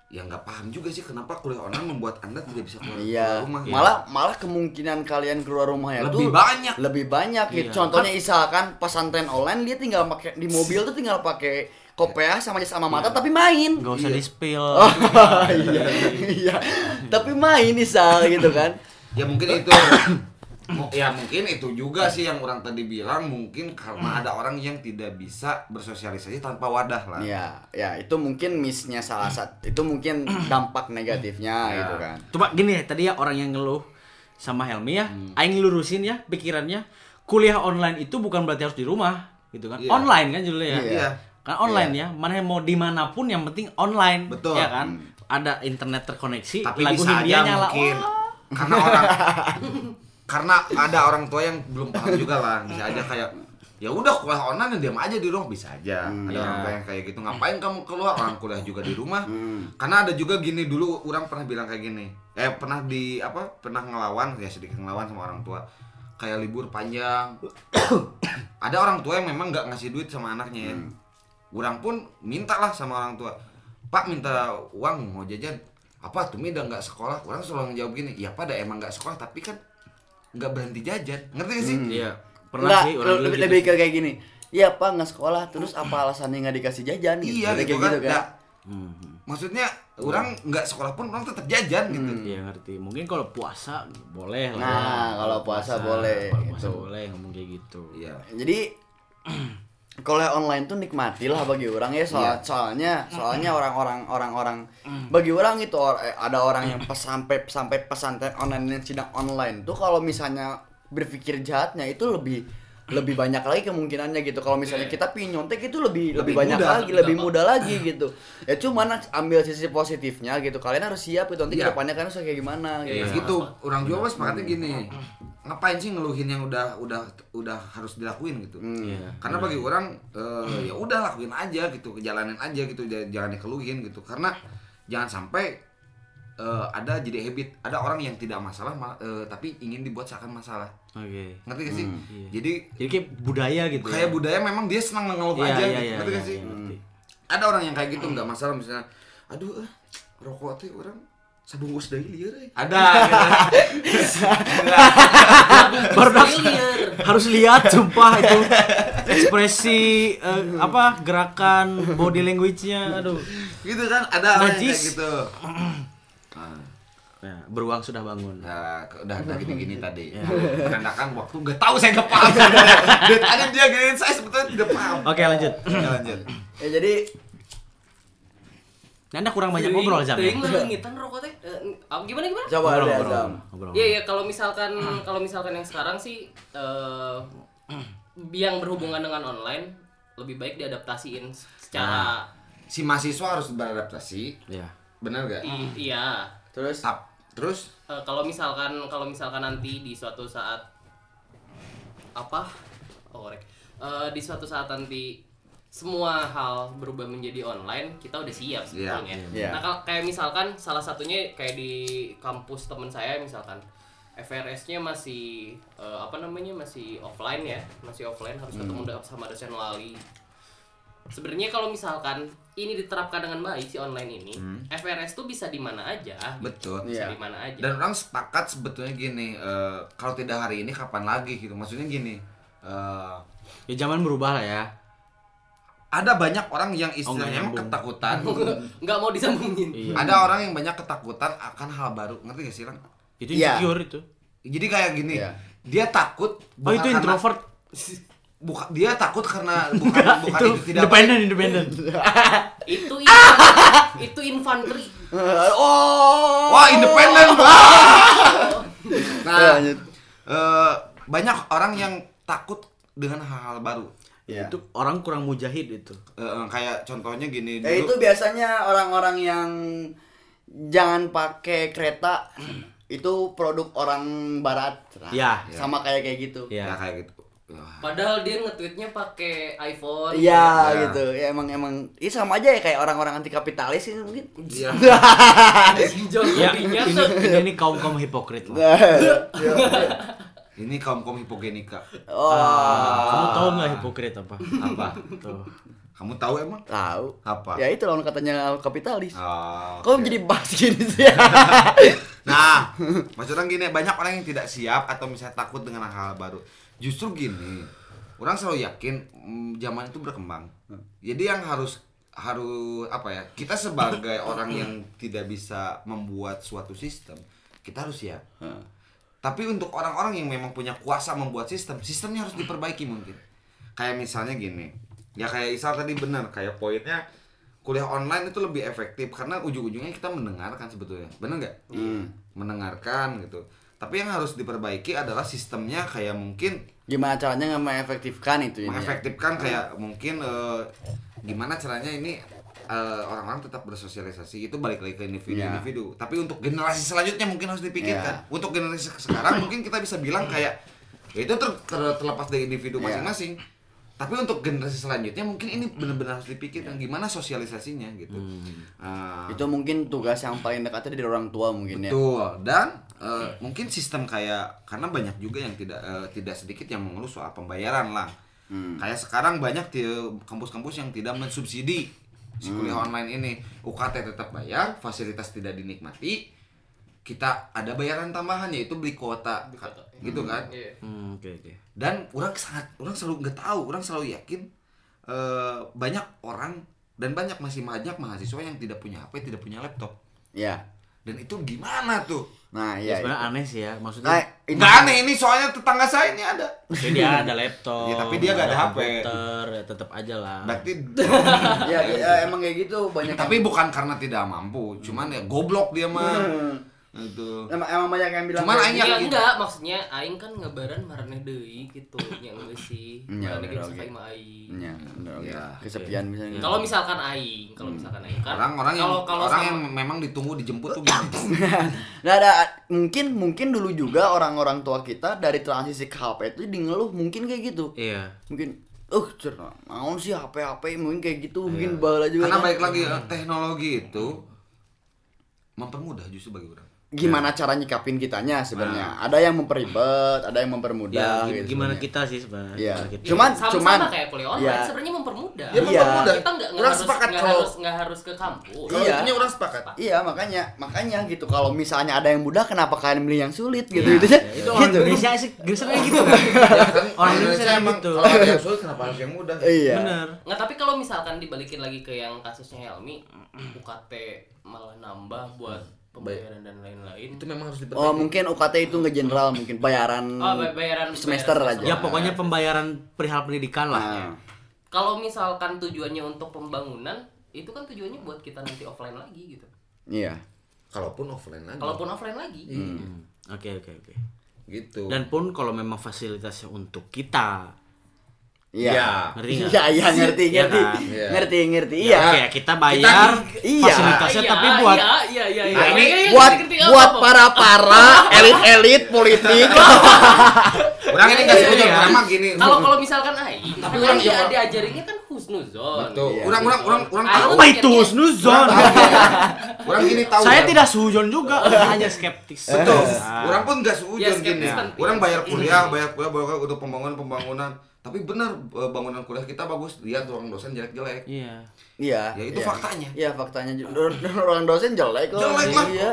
ya nggak paham juga sih kenapa kuliah online membuat anda tidak bisa keluar, Iya, keluar rumah malah malah kemungkinan kalian keluar rumah ya Lebih tuh banyak. lebih banyak gitu. Iya. Contohnya misalkan pesantren online dia tinggal pakai di mobil tuh tinggal pakai kopiah sama sama mata tapi main. Gak usah Iya. di spill. [LAUGHS] Oh, iya, iya. Tapi main misal gitu kan. ya mungkin itu [COUGHS] Ya mungkin itu juga sih yang orang tadi bilang mungkin karena ada orang yang tidak bisa bersosialisasi tanpa wadah lah Iya, ya itu mungkin missnya salah satu. Itu mungkin dampak negatifnya Ya. gitu kan. Coba gini ya, tadi ya orang yang ngeluh sama Helmi ya, Hmm. aing lurusin ya pikirannya, kuliah online itu bukan berarti harus di rumah, gitu kan. Iya. Online kan judulnya ya. Iya. Kan online ya, mana mau di mana pun yang penting online. Betul. Ya kan? Ada internet terkoneksi, tapi lagu bisa aja nyala. mungkin Wah. karena orang [LAUGHS] karena ada orang tua yang belum paham juga lah. Bisa aja kayak ya udah kuliah online ya diam aja di rumah. Bisa aja. Ada iya. orang tua yang kayak gitu. Ngapain kamu keluar? Orang kuliah juga di rumah. Karena ada juga gini dulu orang pernah bilang kayak gini. Eh pernah di apa pernah ngelawan ya sedikit ngelawan sama orang tua. Kayak libur panjang. [COUGHS] Ada orang tua yang memang nggak ngasih duit sama anaknya. Ya orang pun minta lah sama orang tua. Pak minta uang mau jajan. Apa tuh udah nggak sekolah? Orang selalu ngejawab gini ya pada emang nggak sekolah tapi kan nggak berhenti jajan ngerti gak sih Iya. Pernah Nggak, sih orang lebih, lebih gitu. ke kayak gini. Iya pak nggak sekolah, terus apa alasannya nggak dikasih jajan? Gitu. iya Kayak gitu kan, gitu Nggak- Hmm. maksudnya orang nggak sekolah pun orang tetap jajan gitu Iya ngerti. Mungkin kalau puasa boleh lah. Nah, kalau puasa boleh, Kalau puasa gitu. boleh ngomong kayak gitu. iya Jadi [CLEARS THROAT] kalau yang online tuh nikmati lah bagi orang ya soal, Iya. soalnya soalnya orang-orang orang-orang bagi orang itu or- eh, ada orang yang pas sampai sampai pesantren online yang sidang online tuh kalau misalnya berpikir jahatnya itu lebih lebih banyak lagi kemungkinannya gitu. Kalau misalnya kita pingin nyontek itu lebih lebih, Lebih banyak mudah, lagi, lebih mudah lagi gitu. Ya cuman ambil sisi positifnya gitu. Kalian harus siap itu nanti Iya. ke depannya kan harus kayak gimana Ya gitu. gitu, orang juga sepakatnya gini. Ngapain sih ngeluhin yang udah udah udah harus dilakuin gitu. Iya. Karena bagi orang eh, ya udah lakuin aja gitu, jalanin aja gitu, jangan dikeluhin gitu. Karena jangan sampai eh, ada jadi habit, ada orang yang tidak masalah ma- eh, tapi ingin dibuat seakan masalah. Oke. Ngerti gak sih? iya. Jadi Jadi kayak budaya gitu. kayak ya? budaya memang dia senang mengeluh Iya, aja iya, gitu. iya, Ngerti iya, gak sih? iya, ngerti. Ada orang yang kayak gitu nggak masalah misalnya, aduh eh, rokok teh orang sabungkus deui lieur euy. Ada. [LAUGHS] Baru harus lihat sumpah itu ekspresi eh, apa gerakan body language-nya aduh. gitu kan ada orang kayak gitu. [CLEARS THROAT] Nah, beruang sudah bangun. Nah, udah udah gini-gini [LAUGHS] tadi. Menandakan waktu nggak tahu saya nggak paham. [LAUGHS] Dan tadi dia gini saya sebetulnya tidak paham. Oke, lanjut. Ya, lanjut. [CLEARS THROAT] Ya jadi Anda kurang banyak ngobrol Zam. ya? Leungitan [LAUGHS] rokok teh. Eh, gimana gimana? coba Ngobrol, ngobrol. Iya iya kalau misalkan kalau misalkan yang sekarang sih eh [CLEARS THROAT] yang berhubungan dengan online lebih baik diadaptasiin secara Si mahasiswa harus beradaptasi. Iya. Benar gak? i- iya. Terus Tap. Terus Eh, kalau misalkan kalau misalkan nanti di suatu saat apa? Oh, korek. Eh, di suatu saat nanti semua hal berubah menjadi online, kita udah siap sebetulnya. Iya. Nah, kalau kayak misalkan salah satunya kayak di kampus teman saya misalkan FRS-nya masih eh, apa namanya masih offline ya, masih offline harus ketemu de- sama dosen wali. Sebenarnya kalau misalkan ini diterapkan dengan baik si online ini, FRS tuh bisa di mana aja. betul. Bisa Iya. di mana aja. Dan orang sepakat sebetulnya gini, eh, kalau tidak hari ini kapan lagi gitu. Maksudnya gini, eh, Ya zaman berubah lah ya. ada banyak orang yang istilahnya nyambung. emang ketakutan. [LAUGHS] nggak mau disambungin. Iya. ada orang yang banyak ketakutan akan hal baru. Ngerti gak sih, Lang? Itu Iya. insecure itu. Jadi kayak gini, Iya. dia takut Oh, itu karena- introvert. [LAUGHS] buka- dia takut karena [LAUGHS] bukan bukan itu itu tidak independen, independen. [LAUGHS] itu infan- [LAUGHS] itu infanteri oh. Wah, independen. nah, Ya, lanjut. eh, banyak orang yang takut dengan hal-hal baru. Ya. Itu orang kurang mujahid itu. Eh, kayak contohnya gini Ya itu biasanya orang-orang yang jangan pakai kereta itu produk orang barat. Nah, Ya. Sama kayak kayak gitu. ya, Ya. kayak gitu. Wah. padahal dia nge-tweetnya pakai iPhone Iya Ya. gitu. Ya emang emang ini sama aja ya kayak orang-orang anti kapitalis ini mungkin. Iya. [LAUGHS] jauh Ya, lebihnya ini, tuh ini, ini kaum kaum hipokrit lah. Ini kaum kaum hipogenika. oh. Kamu tahu nggak hipokrit apa? Apa? Tuh. Kamu tahu emang? Tahu. Apa? Ya itu lawan katanya kapitalis. Oh, Kok jadi bahas gini sih? [LAUGHS] [LAUGHS] Nah, maksudnya gini, banyak orang yang tidak siap atau misalnya takut dengan hal baru. Justru gini, orang selalu yakin mm, zaman itu berkembang. Jadi yang harus harus apa ya? Kita sebagai [COUGHS] orang yang tidak bisa membuat suatu sistem, kita harus siap. Tapi untuk orang-orang yang memang punya kuasa membuat sistem, sistemnya harus diperbaiki mungkin. Kayak misalnya gini, ya kayak Isal tadi benar, kayak poinnya kuliah online itu lebih efektif karena ujung-ujungnya kita mendengarkan sebetulnya, benar nggak? Mendengarkan gitu. Tapi yang harus diperbaiki adalah sistemnya kayak mungkin Gimana caranya nggak mengefektifkan itu ya? mengefektifkan kayak mungkin eh, gimana caranya ini eh, orang-orang tetap bersosialisasi itu balik lagi ke individu-individu. Tapi untuk generasi selanjutnya mungkin harus dipikirkan. Untuk generasi se- sekarang mungkin kita bisa bilang kayak ya itu ter- ter- terlepas dari individu Iya. masing-masing. Tapi untuk generasi selanjutnya mungkin ini benar-benar harus dipikirkan gimana sosialisasinya gitu. Ah, Itu mungkin tugas yang paling dekatnya dari orang tua mungkin ya. Betul. Dan eh, mungkin sistem kayak karena banyak juga yang tidak eh, tidak sedikit yang mengeluh soal pembayaran lah. Kayak sekarang banyak di kampus-kampus yang tidak mensubsidi si kuliah online ini. UKT tetap bayar, fasilitas tidak dinikmati. Kita ada bayaran tambahan yaitu beli kuota, gitu kan. Iya. Hmm, oke oke. Dan orang sangat orang selalu nggak tahu, orang selalu yakin eh, banyak orang dan banyak masih banyak mahasiswa yang tidak punya HP, tidak punya laptop. Ya. Dan itu gimana tuh? Nah, Ya, iya. sebenarnnya itu. aneh sih ya. Maksudnya Nah, ini Nggak aneh ini soalnya tetangga saya ini ada. ya dia ada laptop. [LAUGHS] Ya, tapi dia nggak ada HP. komputer, ya tetap aja lah. Berarti ya, ya, emang kayak gitu banyak tapi bukan karena tidak mampu, cuman ya goblok dia mah. Itu. Emang, emang banyak yang bilang Cuman aing gitu. Ya enggak, maksudnya aing kan ngabaran maraneh deui gitu. Ya enggak sih. [LAUGHS] Iya, geus oke. sakai mah aing. Iya, oke. Iya. kesepian misalnya. Kalau misalkan aing, kalau misalkan aing kan Orang-orang yang kalau kalau orang sama- yang memang ditunggu dijemput tuh [LAUGHS] gitu. Nah, ada mungkin mungkin dulu juga orang-orang tua kita dari transisi ke HP itu di ngeluh mungkin kayak gitu. Iya. Mungkin uh cerna naon sih HP HP mungkin kayak gitu mungkin bala juga Karena kan. baik lagi eh, teknologi itu mempermudah justru bagi orang. Gimana cara nyikapin kitanya sebenarnya ada yang memperibet ada yang Ya, mempermudah gi- gitu gimana sebenarnya. kita sih sebenarnya? Iya. Gimana kita. Cuman sama, cuman sama kayak kuliah online ya. sebenarnya mempermudah. Ya Iya. mempermudah. Kita nggak nggak Orang harus sepakat nggak kalau harus harus ke kampus. kalau Iya. itunya orang sepakat. Iya makanya makanya gitu kalau misalnya ada yang mudah kenapa kalian milih yang sulit gitu Iya, gitu ya. Itu orang Indonesia sih geusnya gitu kan. Ya kan Orang Indonesia Indonesia emang gitu. kalau ada yang sulit kenapa harus yang mudah? Iya. Bener. Nggak, tapi kalau misalkan dibalikin lagi ke yang kasusnya Helmi, UKT malah nambah buat pembayaran dan lain-lain. Itu memang harus diperbaiki. Oh mungkin UKT itu nggak general mungkin bayaran Oh, bay- bayaran semester bayaran aja. Ya pokoknya pembayaran perihal pendidikan lah. Nah, Kalau misalkan tujuannya untuk pembangunan, itu kan tujuannya buat kita nanti offline lagi gitu. iya. Kalaupun offline lagi. Kalaupun offline lagi. Hmm. Oke oke oke. gitu. Dan pun kalau memang fasilitasnya untuk kita, Iya. ngerti nggak? Iya, iya ngerti, Iya ngerti. kan? Iya. Ngerti, ngerti. Ya, Iya. kayak kita bayar iya. fasilitasnya Iya, tapi buat iya, iya, iya, iya. Nah, ini Iya, iya, buat ngerti, ngerti, buat apa, apa. para para [LAUGHS] elit-elit politik. [LAUGHS] Orang ini nggak Iya, setuju, iya. orang mah gini. Kalau kalau misalkan aing, Tapi tapi orang orang yang- diajarinnya kan husnuzon. Betul. Iya. Orang orang orang orang Aing tahu. apa itu husnuzon? Orang gini tahu. Saya kan? tidak sujon juga, hanya skeptis. Betul. Ah. Orang pun nggak Ya, setuju gini. penting. Orang bayar kuliah, bayar kuliah, bayar untuk pembangunan pembangunan. Tapi benar eh, bangunan kuliah kita bagus. Lihat ruang dosen jelek-jelek. Iya. Iya. Ya, itu iya. faktanya. Iya, faktanya. Orang dosen jelek kok. Jelek lah. Iya.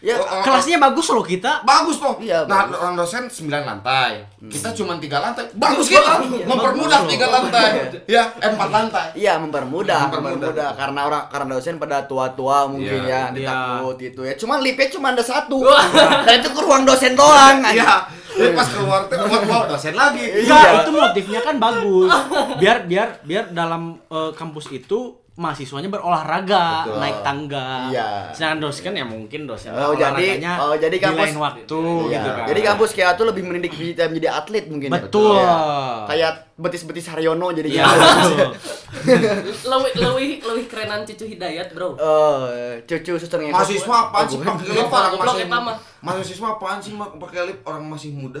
Ya, Oh, oh, Kelasnya bagus loh kita. Bagus toh. Iya, nah, bagus. orang dosen 9 lantai. Kita cuma 3 lantai. Bagus kita. Mempermudah 3 lantai. Ya, eh, 4 lantai. Iya mempermudah, Mempermudah. mempermudah karena orang karena dosen pada tua-tua mungkin Iya. ya ditakut Iya. gitu ya. Cuman lipnya cuma ada satu. Dan itu ke ruang dosen doang. Iya. Jadi pas keluar tuh keluar keluar dosen lagi. Enggak, Iya. itu motifnya kan bagus. Biar biar biar dalam eh, kampus itu mahasiswanya berolahraga, Betul. naik tangga. Iya. Sedangkan dosen kan ya mungkin dosen Oh, jadi- olahraganya oh, jadi di kampus- lain waktu Iya. gitu kan. Jadi kampus kayak tuh lebih mendidik kita menjadi atlet mungkin. ya. Betul. Iya. Kayak betis-betis Haryono jadi Iya. gitu. Lebih lebih lebih kerenan cucu Hidayat, Bro. Oh, cucu suster. Mahasiswa apaan sih pakai lip orang masih. Mahasiswa apaan sih mak- pakai lip orang masih muda.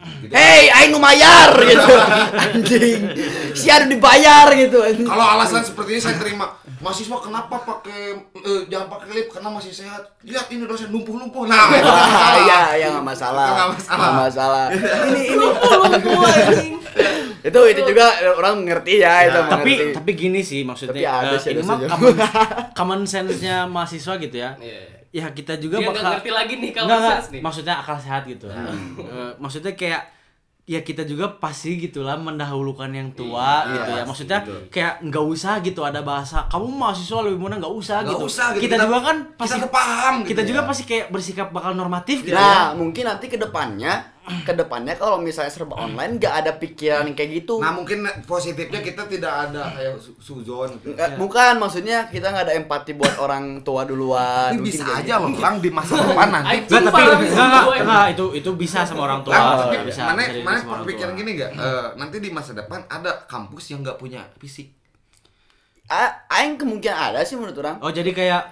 Gitu. Hei, aing mayar gitu. Anjing. Si ada dibayar gitu. Kalau alasan seperti ini saya terima. Mahasiswa kenapa pakai eh, jangan pakai lip karena masih sehat. Lihat ini dosen lumpuh-lumpuh. Nah. [LAUGHS] Iya, iya nggak masalah. Nggak masalah. Nggak masalah. Ini ini. itu itu juga orang ngerti ya itu tapi mengerti. tapi gini sih maksudnya Tapi ada sih, ini ada mah common, [LAUGHS] common sense-nya mahasiswa gitu ya. Iya. Ya kita juga Dia nggak bakal ngerti lagi nih kalau Nggak, nih. maksudnya akal sehat gitu. [LAUGHS] Eh, maksudnya kayak ya kita juga pasti gitulah mendahulukan yang tua Iya, gitu ya. Maksudnya betul. kayak nggak usah gitu ada bahasa kamu mahasiswa lebih muda nggak usah gitu. usah gitu. Kita, Kita- juga kan Kita pasti tuh paham gitu kita juga ya. pasti kayak bersikap bakal normatif gitu Nah, ya. mungkin nanti ke depannya ke depannya kalau misalnya serba online nggak ada pikiran yang kayak gitu. Nah, mungkin positifnya kita tidak ada kayak su- suzon gitu. Nggak- bukan maksudnya kita nggak ada empati buat orang tua duluan. Tapi Mungkin bisa aja gitu. loh orang di masa [LAUGHS] depan nanti. Nggak, tapi enggak, [LAUGHS] itu itu bisa sama orang tua. Nah, tapi bisa, mana bisa mana berpikiran tua. gini gak? Eh, nanti di masa depan ada kampus yang nggak punya fisik. A- Aing kemungkinan ada sih menurut orang. Oh, jadi kayak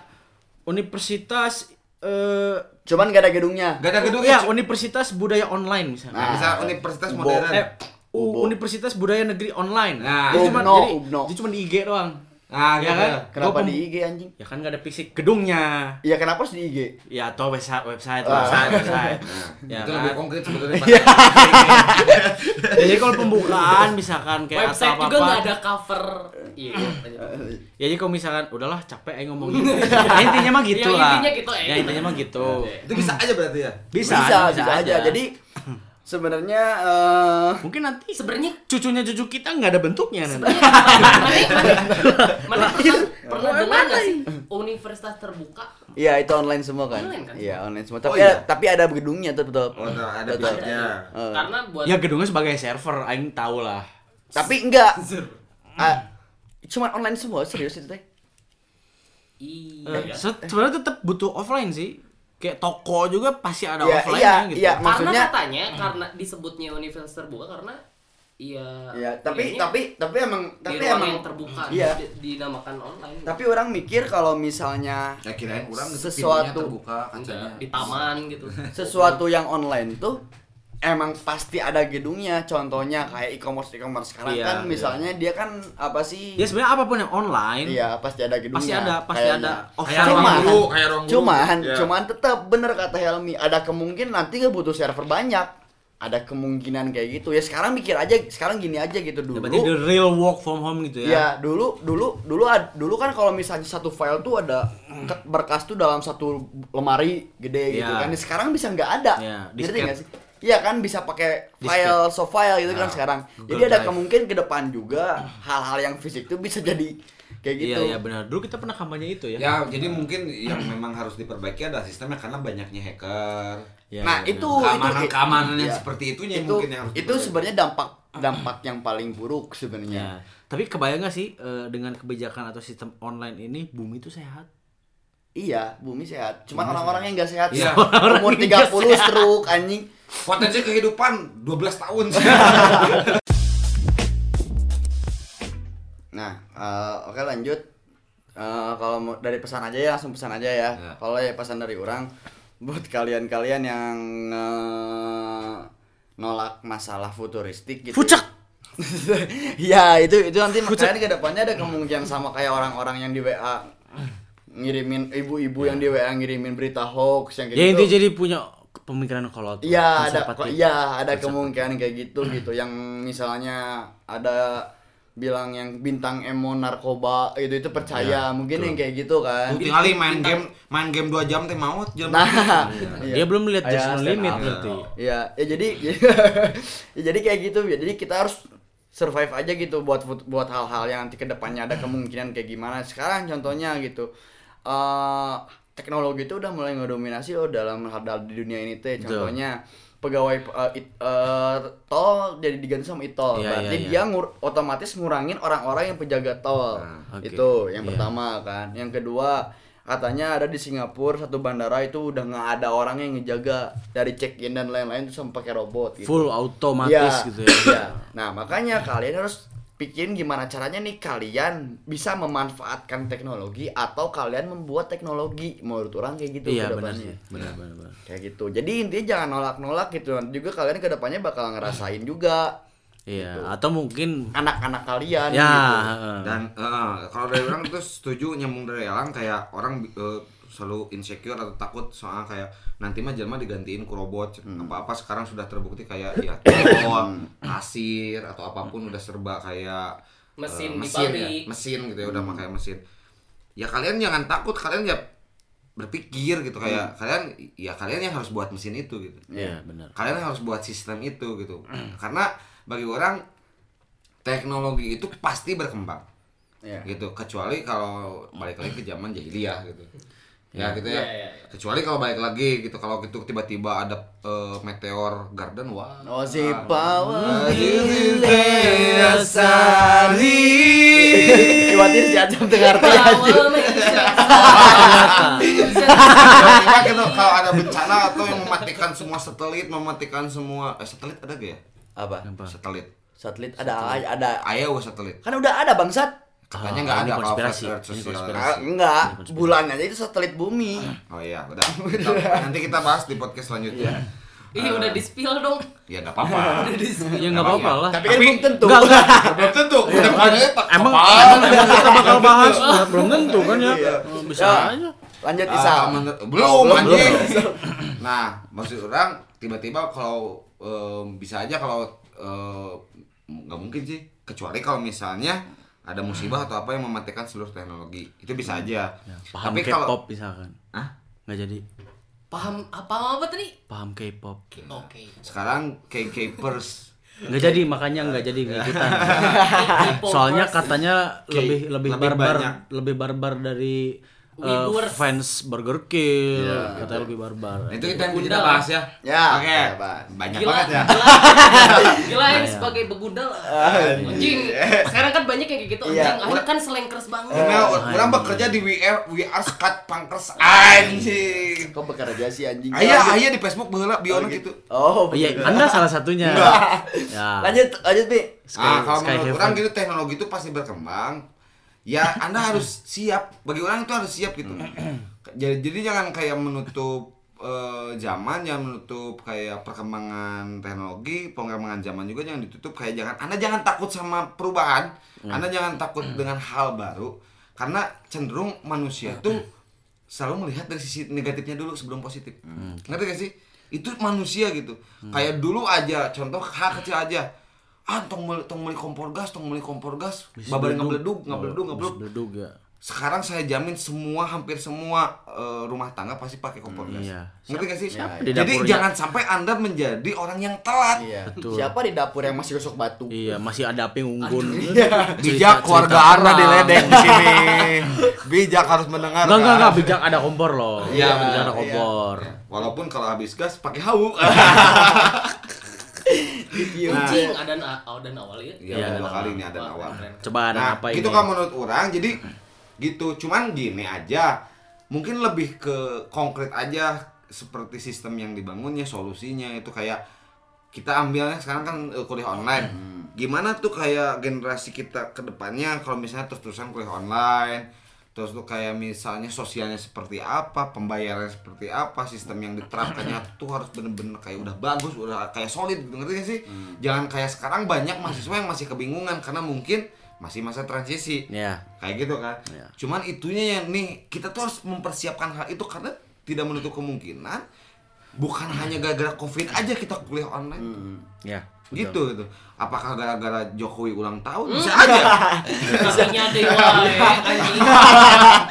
universitas eh Cuman gak ada gedungnya. Gak ada gedung ya, universitas budaya online misalnya. Nah, bisa universitas modern. eh, U- Universitas Budaya Negeri Online. Nah, Jadi cuma jadi, jadi cuma di IG doang. Nah, Ya kan? Kenapa Gua di IG anjing? Ya kan gak ada fisik gedungnya. Iya kenapa harus di IG? Ya atau website website Ah. website website. [LAUGHS] ya itu kan? lebih konkret sebetulnya. [LAUGHS] Pak. Ya, jadi kalau pembukaan misalkan kayak Website atau juga apa-apa. nggak ada cover. Iya. lanjut. Ya jadi kalau misalkan udahlah capek aja ngomong gitu. [LAUGHS] ya, intinya mah gitu Ya, lah. intinya gitu, eh. Ya intinya mah gitu. Itu bisa aja berarti ya. Bisa, bisa, bisa, aja. Jadi sebenarnya eh mungkin nanti Sebenarnya cucunya cucu kita nggak ada bentuknya nanti. mana pernah pernah dengar nggak sih universitas terbuka Iya itu online semua kan? Online kan? Iya online semua. Oh, Tapi iya. tapi ada gedungnya tuh betul. Oh, ada ada Betul. fisiknya. Eh, karena buat Ya gedungnya sebagai server, aing tahu lah. tapi enggak. Ah, cuman online semua serius itu teh. Eh, iya se- sebenarnya tetap butuh offline sih. Kayak toko juga pasti ada Iya, offline iya, gitu. iya. karena Maksudnya- katanya karena disebutnya universitas terbuka karena iya Iya, tapi kuliahnya tapi tapi emang tapi emang yang terbuka Iya. di- dinamakan online Tapi orang mikir kalau misalnya Ya kirain orang gitu, Sesuatu- terbuka kacanya. di taman gitu sesuatu yang online tuh emang pasti ada gedungnya. Contohnya kayak e-commerce e-commerce sekarang Iya, kan iya. misalnya dia kan apa sih? Ya sebenarnya apa pun yang online Iya, pasti ada gedungnya. pasti ada pasti kayaknya. ada Kayak offline. ruang Cuman- guru, kayak ruang guru. Cuman, Ya. cuman tetap bener kata Helmi, ada kemungkinan nanti nggak butuh server banyak. Ada kemungkinan kayak gitu. Ya sekarang mikir aja, sekarang gini aja gitu Ya, dulu. berarti the real work from home gitu ya. Ya dulu dulu dulu ad- dulu kan kalau misalnya satu file tuh ada berkas tuh dalam satu lemari gede gitu Ya. kan. Sekarang bisa nggak ada. Ya, Ngerti nggak sih? Iya kan bisa pakai Disket. file soft file gitu kan Nah, sekarang. Google Jadi ada Drive. kemungkinan ke depan juga hal-hal yang fisik tuh bisa jadi kayak gitu. Iya, iya benar. Dulu kita pernah kampanye itu ya. Ya, jadi mungkin yang memang harus diperbaiki ada sistemnya karena banyaknya hacker. Ya, nah, ya, itu Keamanan itu keamanan yang iya. seperti itunya yang itu mungkin yang harus itu sebenarnya dampak dampak yang paling buruk Ya. sebenarnya. Tapi kebayang gak sih eh, dengan kebijakan atau sistem online ini bumi itu sehat? Iya, bumi sehat. Cuman orang-orang yang nggak sehat Iya. [LAUGHS] umur 30 stroke anjing. Potensi kehidupan 12 tahun sih. [LAUGHS] Nah, eh, oke lanjut. Eh, kalau mau dari pesan aja ya, langsung pesan aja ya. Ya. Kalau ya pesan dari orang buat kalian-kalian yang eh, nolak masalah futuristik gitu. Fucek! [LAUGHS] ya, itu itu nanti makanya ke depannya ada kemungkinan sama kayak orang-orang yang di WA ngirimin ibu-ibu yang di WA ngirimin berita hoax yang kayak Ya gitu. intinya jadi punya pemikiran kolot. Iya ada iya ada kemungkinan kayak gitu [CLEARS THROAT] gitu yang misalnya ada bilang yang bintang emo narkoba itu itu percaya mungkin yang kayak gitu kan Bukti kali main game main game 2 jam teh maut jam. nah Dia belum lihat Iya, Just No Limit berarti. Iya, ya jadi [LAUGHS] ya jadi kayak gitu ya. Jadi kita harus survive aja gitu buat buat hal-hal yang nanti ke depannya ada kemungkinan kayak gimana. Sekarang contohnya gitu. Eh teknologi itu udah mulai ngedominasi oh dalam hal di dunia ini teh. Contohnya pegawai eh, it- eh, tol jadi diganti sama e-tol. Iya, Berarti iya, iya. dia ngur- otomatis ngurangin orang-orang yang penjaga tol. Nah, oke. Itu yang Iya. pertama kan. Yang kedua katanya ada di Singapura satu bandara itu udah nggak ada orang yang ngejaga dari check in dan lain-lain itu sama pakai robot gitu. Full otomatis Iya, gitu ya. iya. Nah makanya kalian harus pikirin gimana caranya nih kalian bisa memanfaatkan teknologi atau kalian membuat teknologi menurut orang kayak gitu Iya benar sih. Benar benar benar. Kayak gitu. Jadi intinya jangan nolak-nolak gitu. Nanti juga kalian ke depannya bakal ngerasain juga Iya, atau mungkin anak-anak kalian ya gitu. Dan eh, kalau dari orang tuh setuju nyambung dari Elang kayak orang eh, selalu insecure atau takut soal kayak nanti mah jelma digantiin ku robot apa-apa sekarang sudah terbukti kayak ya [COUGHS] tol, kasir atau apa pun udah serba kayak eh, Mesin di mesin ya, mesin gitu ya udah pakai mesin. Ya kalian jangan takut, kalian ya berpikir gitu kayak kalian ya kalian yang harus buat mesin itu gitu. Iya, benar. kalian harus buat sistem itu gitu. Karena bagi orang teknologi itu pasti berkembang. Iya. gitu. Kecuali kalau balik lagi ke zaman jahiliyah gitu ya gitu. Ya Iya, iya, iya. kecuali kalau balik lagi gitu. Kalau gitu tiba-tiba ada eh, meteor garden wah. Oh si power Khawatir si Ajam dengar Power tiba-tiba gitu kalau ada bencana atau yang mematikan semua satelit mematikan semua eh, satelit ada gak ya Apa? satelit Satelit ada ada ayo satelit kan udah ada bangsat katanya Ah, nggak ada kalau konspirasi. Ini sosial. konspirasi. Enggak bulan aja itu satelit bumi [CLEARS THROAT] oh iya udah Kita- nanti kita bahas di podcast selanjutnya Ih udah di spill dong. ya nggak apa-apa [LAUGHS] Ya nggak apa-apa lah. tapi kan belum tentu Enggak, enggak. [LAUGHS] belum tentu udah Emang, apa. emang, kita bakal bahas belum tentu kan ya. Iya. Oh, Bisa Ya. aja. lanjut Ah, menur- belum anjing nah maksud orang tiba-tiba kalau em, bisa aja kalau nggak mungkin sih kecuali kalau misalnya ada musibah atau apa yang mematikan seluruh teknologi itu bisa aja Paham tapi kalau K-pop misalkan. Hah? Nggak jadi. Paham apa apa tadi? Paham K-pop. Oke. sekarang K-Capers Nggak jadi makanya nggak jadi nggak ikutan. [LAUGHS] Soalnya katanya lebih lebih lebih barbar banyak. lebih barbar dari Wiburers. fans Burger King, Iya, katanya lebih barbar. Nah, itu kita yang kita Begundal. bahas ya. Ya, Oke. Banyak Gila, banget ya. gila, [LAUGHS] gila yang sebagai begudal anjing sekarang kan banyak yang kayak gitu Iya. anjing akhirnya kan selengkers banget Karena orang bekerja di WR WR Skat Pankers anjing. Kok bekerja sih anjing? Aya aya di Facebook baheula biona gitu. Oh, Iya. Anda salah satunya. Ya. Lanjut, lanjut, Bi. Sky- ah, kalau menurut orang gitu teknologi itu pasti berkembang. Ya, Anda harus siap. Bagi orang itu harus siap gitu. jadi, jadi jangan kayak menutup eh, zaman, jangan menutup kayak perkembangan teknologi, perkembangan zaman juga jangan ditutup kayak jangan Anda jangan takut sama perubahan. Anda jangan takut dengan hal baru karena cenderung manusia tuh selalu melihat dari sisi negatifnya dulu sebelum positif. Ngerti gak sih? Itu manusia gitu. Kayak dulu aja, contoh hal kecil aja. Ah, tong meuli, tong meuli kompor gas, tong meuli kompor gas. Babar ngebledug, ngebledug, ngebledug. Beledug ya. Sekarang saya jamin semua hampir semua eh, rumah tangga pasti pakai kompor gas. Iya. Ngerti gak sih? Siapa di Jadi dapurnya? jangan sampai Anda menjadi orang yang telat. Iya. Betul. Siapa di dapur yang masih gosok batu? Iya, masih ada api unggun. Bijak keluarga Anda diledek di sini. Bijak harus mendengar. Enggak, enggak, enggak, bijak ada kompor loh. Iya, bijak ada iya. kompor. Walaupun kalau habis gas pakai hau. [LAUGHS] anjing ada na- oh, dan awal ya Iya, Iya, dua ada kali awal. ini ada awal. Coba ada Nah, apa gitu ini? kan menurut orang. Jadi gitu. Cuman gini aja. Mungkin lebih ke konkret aja seperti sistem yang dibangunnya, solusinya itu kayak kita ambilnya sekarang kan eh, kuliah online. Gimana tuh kayak generasi kita ke depannya kalau misalnya terus-terusan kuliah online, terus tuh kayak misalnya sosialnya seperti apa, pembayarannya seperti apa, sistem yang diterapkannya tuh harus bener-bener kayak udah bagus, udah kayak solid, gitu, ngerti gak sih? Jangan kayak sekarang banyak mahasiswa yang masih kebingungan karena mungkin masih masa transisi Ya. kayak gitu kan Iya. cuman itunya yang nih kita tuh harus mempersiapkan hal itu karena tidak menutup kemungkinan bukan hanya gara-gara covid aja kita kuliah online Ya. gitu gitu apakah gara-gara Jokowi ulang tahun? Hmm. bisa aja. Kasihnya deh wae anjing.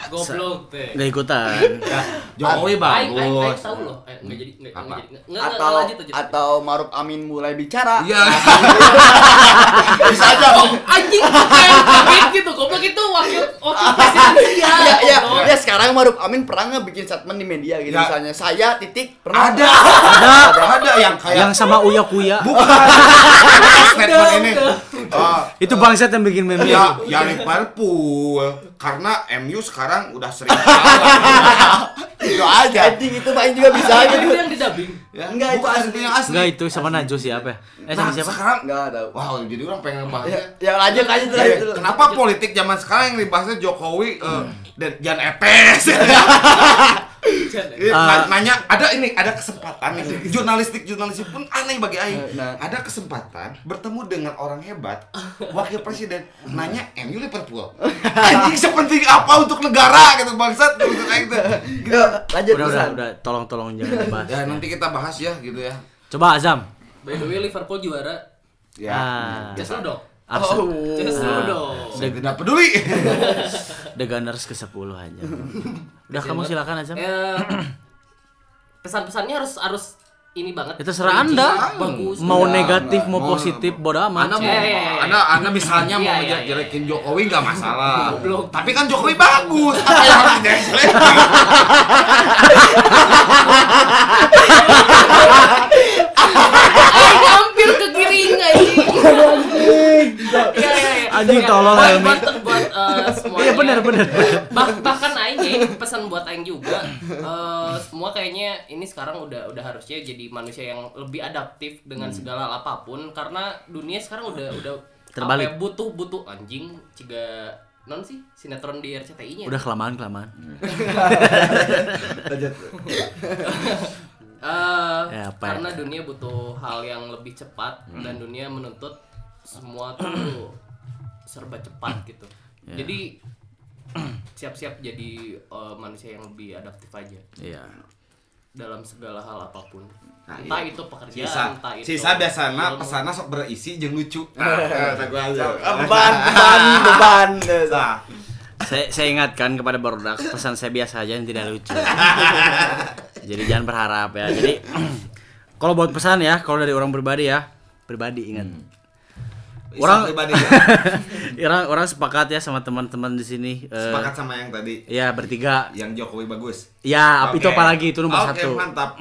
Goblok teh Enggak ikutan. Jokowi aing aing bagus. tahu loh. Eh jadi jadi. Atau atau Maruf Amin mulai bicara. iya. [LAUGHS] Bisa aja. Oh, anjing. Kayak kaget gitu goblok itu wakil wakil presiden. Dia Ya, ya, ya sekarang Maruf Amin pernah nggak bikin statement di media gitu. Ya. misalnya saya titik pernah. Ada. [LAUGHS] Ada. Ada yang kayak Yang sama Uya Kuya. bukan [LAUGHS] statement ini Oh, Itu bangsat yang bikin meme. ya ya Liverpool karena MU sekarang udah sering [LAUGHS] kalah itu aja Anjing itu main juga bisa gitu. itu yang di dubbing ya, Enggak, itu bukan asli. yang asli Enggak itu sama Najwa siapa ya? Eh sama Nah, siapa? sekarang Enggak tahu. wow jadi orang pengen Ya, bahasnya ya lanjut lanjut Eh, lanjut. kenapa politik zaman sekarang yang dibahasnya Jokowi eh, dan Jan Epes [LAUGHS] [LAUGHS] Na- nanya ada ini ada kesempatan nih jurnalistik jurnalistik pun aneh bagi Aing. Nah. ada kesempatan bertemu dengan orang hebat wakil presiden. Nanya MU Liverpool. [LAUGHS] Anjing sepenting apa untuk negara gitu bangsat maksud Aing tuh. [LAUGHS] Gitu. Ya, lanjut Udah udah udah. Tolong tolong jangan dibahas. ya nanti kita bahas ya gitu ya. Coba Azam. by the way Liverpool juara. Ya Ah. Just lu dong Arsenal. Oh. Just lu Ah. dong saya tidak peduli [LAUGHS] The Gunners ke 10 aja. Udah kamu silakan Azam. Eh, pesan-pesannya harus harus ini banget Ya terserah Rinci, Anda. bagus Mau negatif enggak. mau Mau- positif bodo amat. Anda mau, Iya, iya, iya. anda, anda misalnya mau iya. jelekin Jokowi nggak masalah. Tapi kan Jokowi bagus. Apa yang harus dijelekin? [LAUGHS] [LAUGHS] Kegiring anjing Iya iya iya Anjing, Iya, tolong, buat, Helmi. buat, buat eh, semuanya Iya benar benar. Bah- bahkan Aing ya, pesan buat Aing juga eh, semua kayaknya ini sekarang udah udah harusnya jadi manusia yang lebih adaptif dengan Hmm. segala apa pun karena dunia sekarang udah udah Terbalik. apa ya, butuh butuh anjing ciga non sih sinetron di RCTI nya Udah kelamaan kelamaan. [LAUGHS] [LAUGHS] Eh, Ya, apa ya? karena dunia butuh hal yang lebih cepat Hmm. dan dunia menuntut semua [CLEARS THROAT] tuh serba cepat gitu. Ya. Jadi [CLEARS THROAT] siap-siap jadi eh, manusia yang lebih adaptif aja Iya. dalam segala hal apa pun. Nah, entah iya. itu pekerjaan, Sisa, entah itu sisa biasanya pesana sok berisi jeung lucu. [LAUGHS] Nah, kata gua aja. Beban, beban, [LAUGHS] beban. Nah, Saya, saya ingatkan kepada Barodak pesan saya biasa aja yang tidak lucu. [LAUGHS] Jadi jangan berharap ya. Jadi [CLEARS THROAT] kalau buat pesan ya, kalau dari orang pribadi ya, pribadi ingat. Orang- pribadi [LAUGHS] ya. orang orang sepakat ya sama teman-teman di sini. Eh, sepakat sama yang tadi Ya bertiga. yang Jokowi bagus. Ya, Oke. itu apalagi itu nomor Oke, satu. Hmm. mantap. [LAUGHS]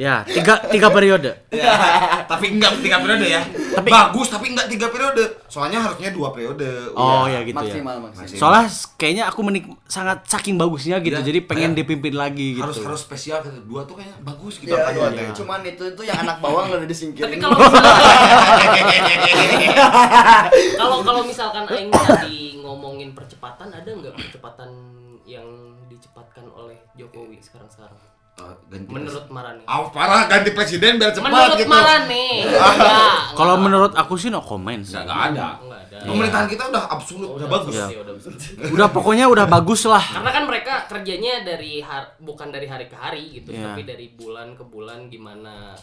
Ya, tiga tiga periode. Ya, tapi enggak tiga periode ya. Tapi- bagus tapi enggak tiga periode. Soalnya harusnya dua periode. Oh Udah. ya gitu ya. maksimal maksimal. Masih. Soalnya kayaknya aku menik sangat saking bagusnya gitu, Ya, jadi pengen kayak dipimpin lagi gitu. harus harus spesial gitu. Dua tuh kayaknya bagus gitu apa dua iya. teh. Cuman itu itu yang anak bawang udah Tapi disingkirin. kalau misalkan [LAUGHS] kalau kalau misalkan aing tadi ngomongin percepatan ada nggak percepatan yang dicepatkan oleh Jokowi sekarang-sekarang? Oh, ganti Menurut Marani. Ah, parah ganti presiden biar cepat Menurut gitu. Marani. [LAUGHS] Enggak. [LAUGHS] Kalau menurut aku sih no comment sih. Enggak, ada. enggak ada. Pemerintahan kita udah absolut, Oh, udah bagus. bagus. Udah bagus. [LAUGHS] Udah pokoknya udah bagus lah. Karena kan mereka kerjanya dari har- bukan dari hari ke hari gitu, Iya. tapi dari bulan ke bulan gimana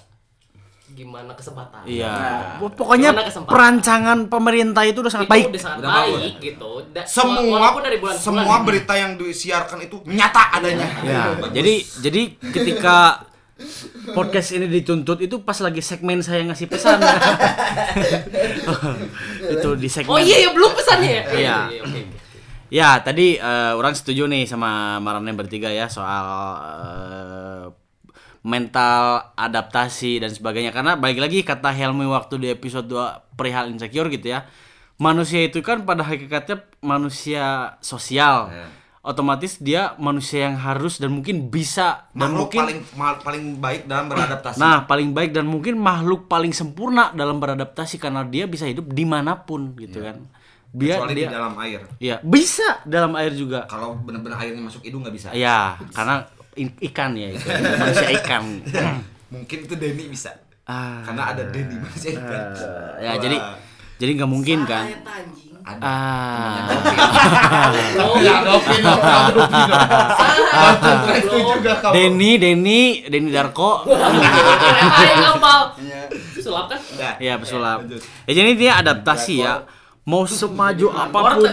gimana kesempatan. Iya. Nah. Pokoknya kesempatan? perancangan pemerintah itu udah sangat Itu baik. udah sangat Udah baik bagus. gitu. Da- Semua dari bulan semua bulan. berita yang disiarkan itu nyata adanya. Ya, Bagus. jadi jadi ketika podcast ini dituntut itu pas lagi segmen saya ngasih pesan. [LAUGHS] itu di segmen. Oh iya ya belum pesannya ya. Iya. oke, oke. Ya, tadi eh, orang setuju nih sama Marane bertiga ya soal eh, mental adaptasi dan sebagainya karena balik lagi kata Helmi waktu di episode 2 perihal insecure gitu ya. Manusia itu kan pada hakikatnya manusia sosial. Ya. Otomatis dia manusia yang harus dan mungkin bisa dan makhluk mungkin paling ma- paling baik dalam beradaptasi. Nah, paling baik dan mungkin makhluk paling sempurna dalam beradaptasi karena dia bisa hidup di mana pun gitu kan. Dia kecuali dia di dalam air. ya bisa dalam air juga. Kalau benar-benar airnya masuk hidung nggak bisa. Ya, karena ikan ya itu. Manusia ikan. [LAUGHS] Mungkin itu Denny bisa. Ah. Karena ada Denny manusia ikan. ya, Wah. jadi jadi nggak mungkin kan. ada. Ah. Ya, [LAUGHS] juga [LAUGHS] kamu. Denny, Denny, Denny Darko. Iya. Sulap kan? Nah, ya, pesulap. Ya jadi dia adaptasi ya. Mau semaju apa pun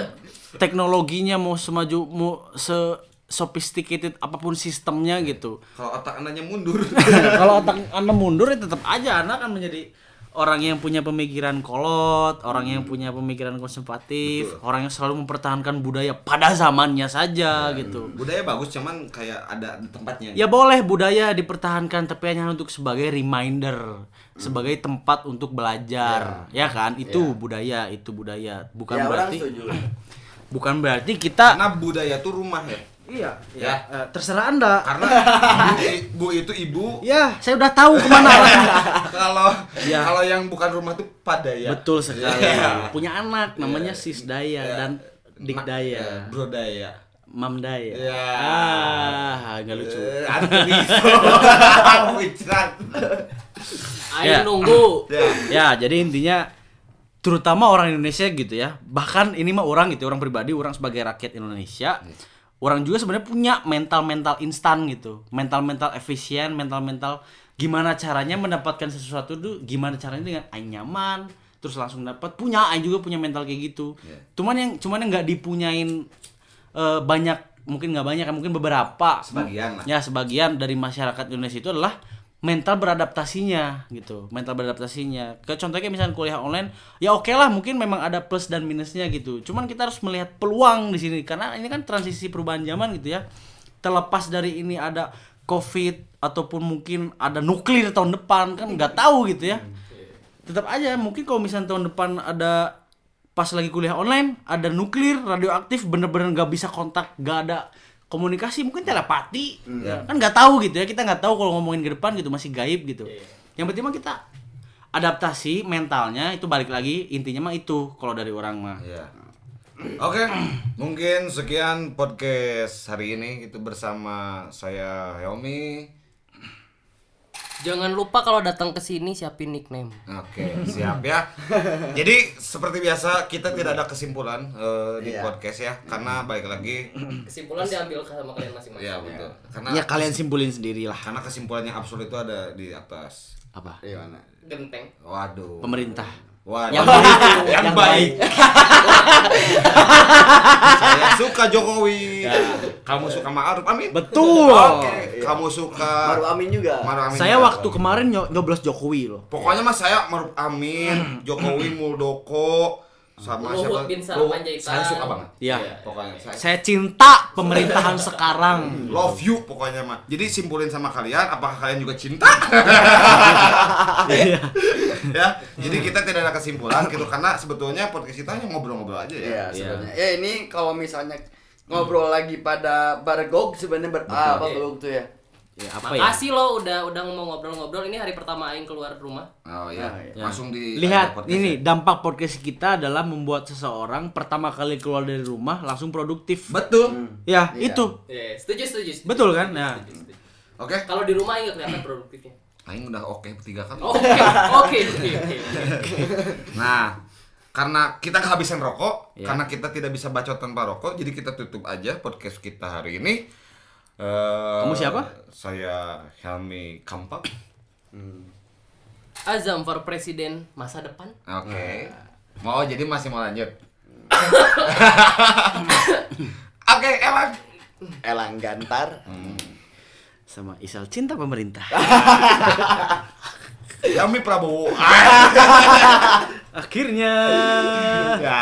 teknologinya, mau semaju mau se sophisticated apa pun sistemnya gitu. Kalau otak anaknya mundur. [LAUGHS] kalau otak [LAUGHS] anda mundur ya tetap aja anda akan menjadi orang yang punya pemikiran kolot, orang yang punya pemikiran konservatif, orang yang selalu mempertahankan budaya pada zamannya saja gitu. Budaya bagus cuman kayak ada di tempatnya. Ya boleh budaya dipertahankan tapi hanya untuk sebagai reminder, sebagai tempat untuk belajar, ya, kan? Itu budaya, itu budaya. Bukan Ya orang berarti [LAUGHS] bukan berarti kita Karena budaya tuh rumah ya. Iya, Ya. eh, terserah Anda. Karena [LAUGHS] bu, itu ibu. Ya, saya udah tahu ke mana arahnya. [LAUGHS] Kalau Ya. kalau yang bukan rumah tuh padaya. Betul sekali. Iya. Punya anak namanya Sis Daya Iya. dan Dik Daya. ya, Bro Daya. Mam Daya. Ya. Ah, nggak lucu. Eh. Wicrat. [LAUGHS] Aing Ya. nunggu. Ya. ya, jadi intinya terutama orang Indonesia gitu ya. Bahkan ini mah orang gitu, orang pribadi, orang sebagai rakyat Indonesia. Orang juga sebenarnya punya mental-mental instan gitu. Mental-mental efisien, mental-mental gimana caranya mendapatkan sesuatu tuh gimana caranya dengan aing nyaman terus langsung dapat punya aing juga punya mental kayak gitu Iya. cuman yang cuman yang nggak dipunyain eh, banyak mungkin nggak banyak mungkin beberapa Sebagian lah. ya sebagian dari masyarakat Indonesia itu adalah mental beradaptasinya gitu. Mental beradaptasinya. Ke contohnya misalnya kuliah online ya oke lah mungkin memang ada plus dan minusnya gitu. Cuman kita harus melihat peluang di sini karena ini kan transisi perubahan zaman gitu ya. Terlepas dari ini ada covid ataupun mungkin ada nuklir tahun depan kan nggak tahu gitu ya. Tetap aja mungkin kalau misalnya tahun depan ada pas lagi kuliah online ada nuklir radioaktif bener-bener nggak bisa kontak nggak ada komunikasi mungkin telepati. Iya. kan nggak tahu gitu ya kita nggak tahu kalau ngomongin ke depan gitu masih gaib gitu. Yang penting mah kita adaptasi mentalnya itu balik lagi intinya mah itu kalau dari orang mah. Ya. Oke, [CLEARS THROAT] mungkin sekian podcast hari ini. Itu bersama saya Helmi. Jangan lupa kalau datang ke sini siapin nickname. Oke, siap ya. Jadi seperti biasa kita tidak ada kesimpulan eh, di Iya. podcast ya, karena balik lagi Kesimpulan diambil sama kalian masing-masing. ya betul. Karena ya kalian simpulin sendiri lah karena kesimpulannya absurd itu ada di atas. apa Di mana? Genteng. Waduh. pemerintah Waduh. yang baik [LAUGHS] yang yang baik. saya suka Jokowi. Kamu suka Ma'ruf Amin. Betul. Oke. Kamu suka Maruf Amin juga. Maruf Amin. Saya juga. waktu kemarin nyo- nyoblos Jokowi loh. Pokoknya mas saya Maruf Amin, Jokowi Muldoko, sama Luhut siapa? bin. Sarpanjaitan. Saya suka banget. Iya. Pokoknya saya Saya cinta pemerintahan sekarang. love you pokoknya mah. Jadi simpulin sama kalian, apakah kalian juga cinta? Iya. [LAUGHS] ya. Jadi kita tidak ada kesimpulan gitu karena sebetulnya podcast kita hanya ngobrol-ngobrol aja ya. Iya, sebenarnya. Ya ini kalau misalnya ngobrol lagi pada bargog sebenarnya ber ah, apa tuh ya? Ya, apa ya? Makasih lo udah udah mau ngobrol-ngobrol. Ini hari pertama aing keluar rumah. Oh iya. Ah, iya. Langsung di Lihat ini ya. dampak podcast kita adalah membuat seseorang pertama kali keluar dari rumah langsung produktif. Betul. Ya, Iya. itu. Ya, setuju, setuju, setuju. Betul kan? Nah. Setuju, setuju. Oke. Kalau di rumah aing nggak kelihatan produktifnya. Aing udah oke tiga kali. Oke, oke, oke, oke. [LAUGHS] Nah, karena kita kehabisan rokok, Ya. karena kita tidak bisa bacot tanpa rokok, jadi kita tutup aja podcast kita hari ini. Eh, Kamu siapa? Saya Helmi Kampak. Azam for presiden masa depan. Oke. Mau jadi masih mau lanjut. [LAUGHS] Oke, Elang. Elang Gantar. Sama Isal cinta pemerintah. [LAUGHS] Helmi Prabowo. [LAUGHS] Akhirnya. ya,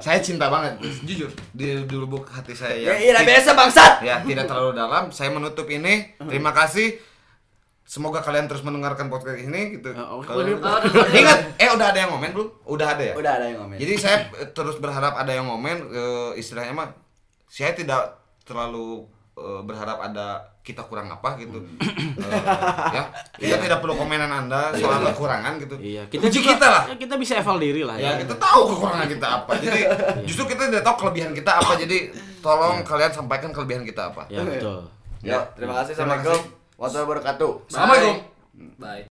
saya cinta banget. Jujur, di, di lubuk hati saya Ya, iya biasa bangsat. ya tidak terlalu dalam. Saya menutup ini. Terima kasih. Semoga kalian terus mendengarkan podcast ini gitu. Oh, oke. Kalau- Oh, Ingat, eh udah ada yang ngomen belum? Udah ada ya? Udah ada yang ngomong. Jadi saya terus berharap ada yang ngomen eh, istilahnya mah saya tidak terlalu eh, berharap ada kita kurang apa gitu. Eh, ya, kita tidak perlu komenan Anda soal kekurangan gitu. Iya, kita kita juga, kita lah. ya, kita bisa eval diri lah Ya, ya. kita tahu kekurangan kita apa. Jadi justru kita tidak tahu kelebihan kita apa. Jadi tolong kalian sampaikan kelebihan kita apa. Ya betul. Ya, terima kasih. Assalamualaikum warahmatullahi wabarakatuh. Assalamualaikum. Bye.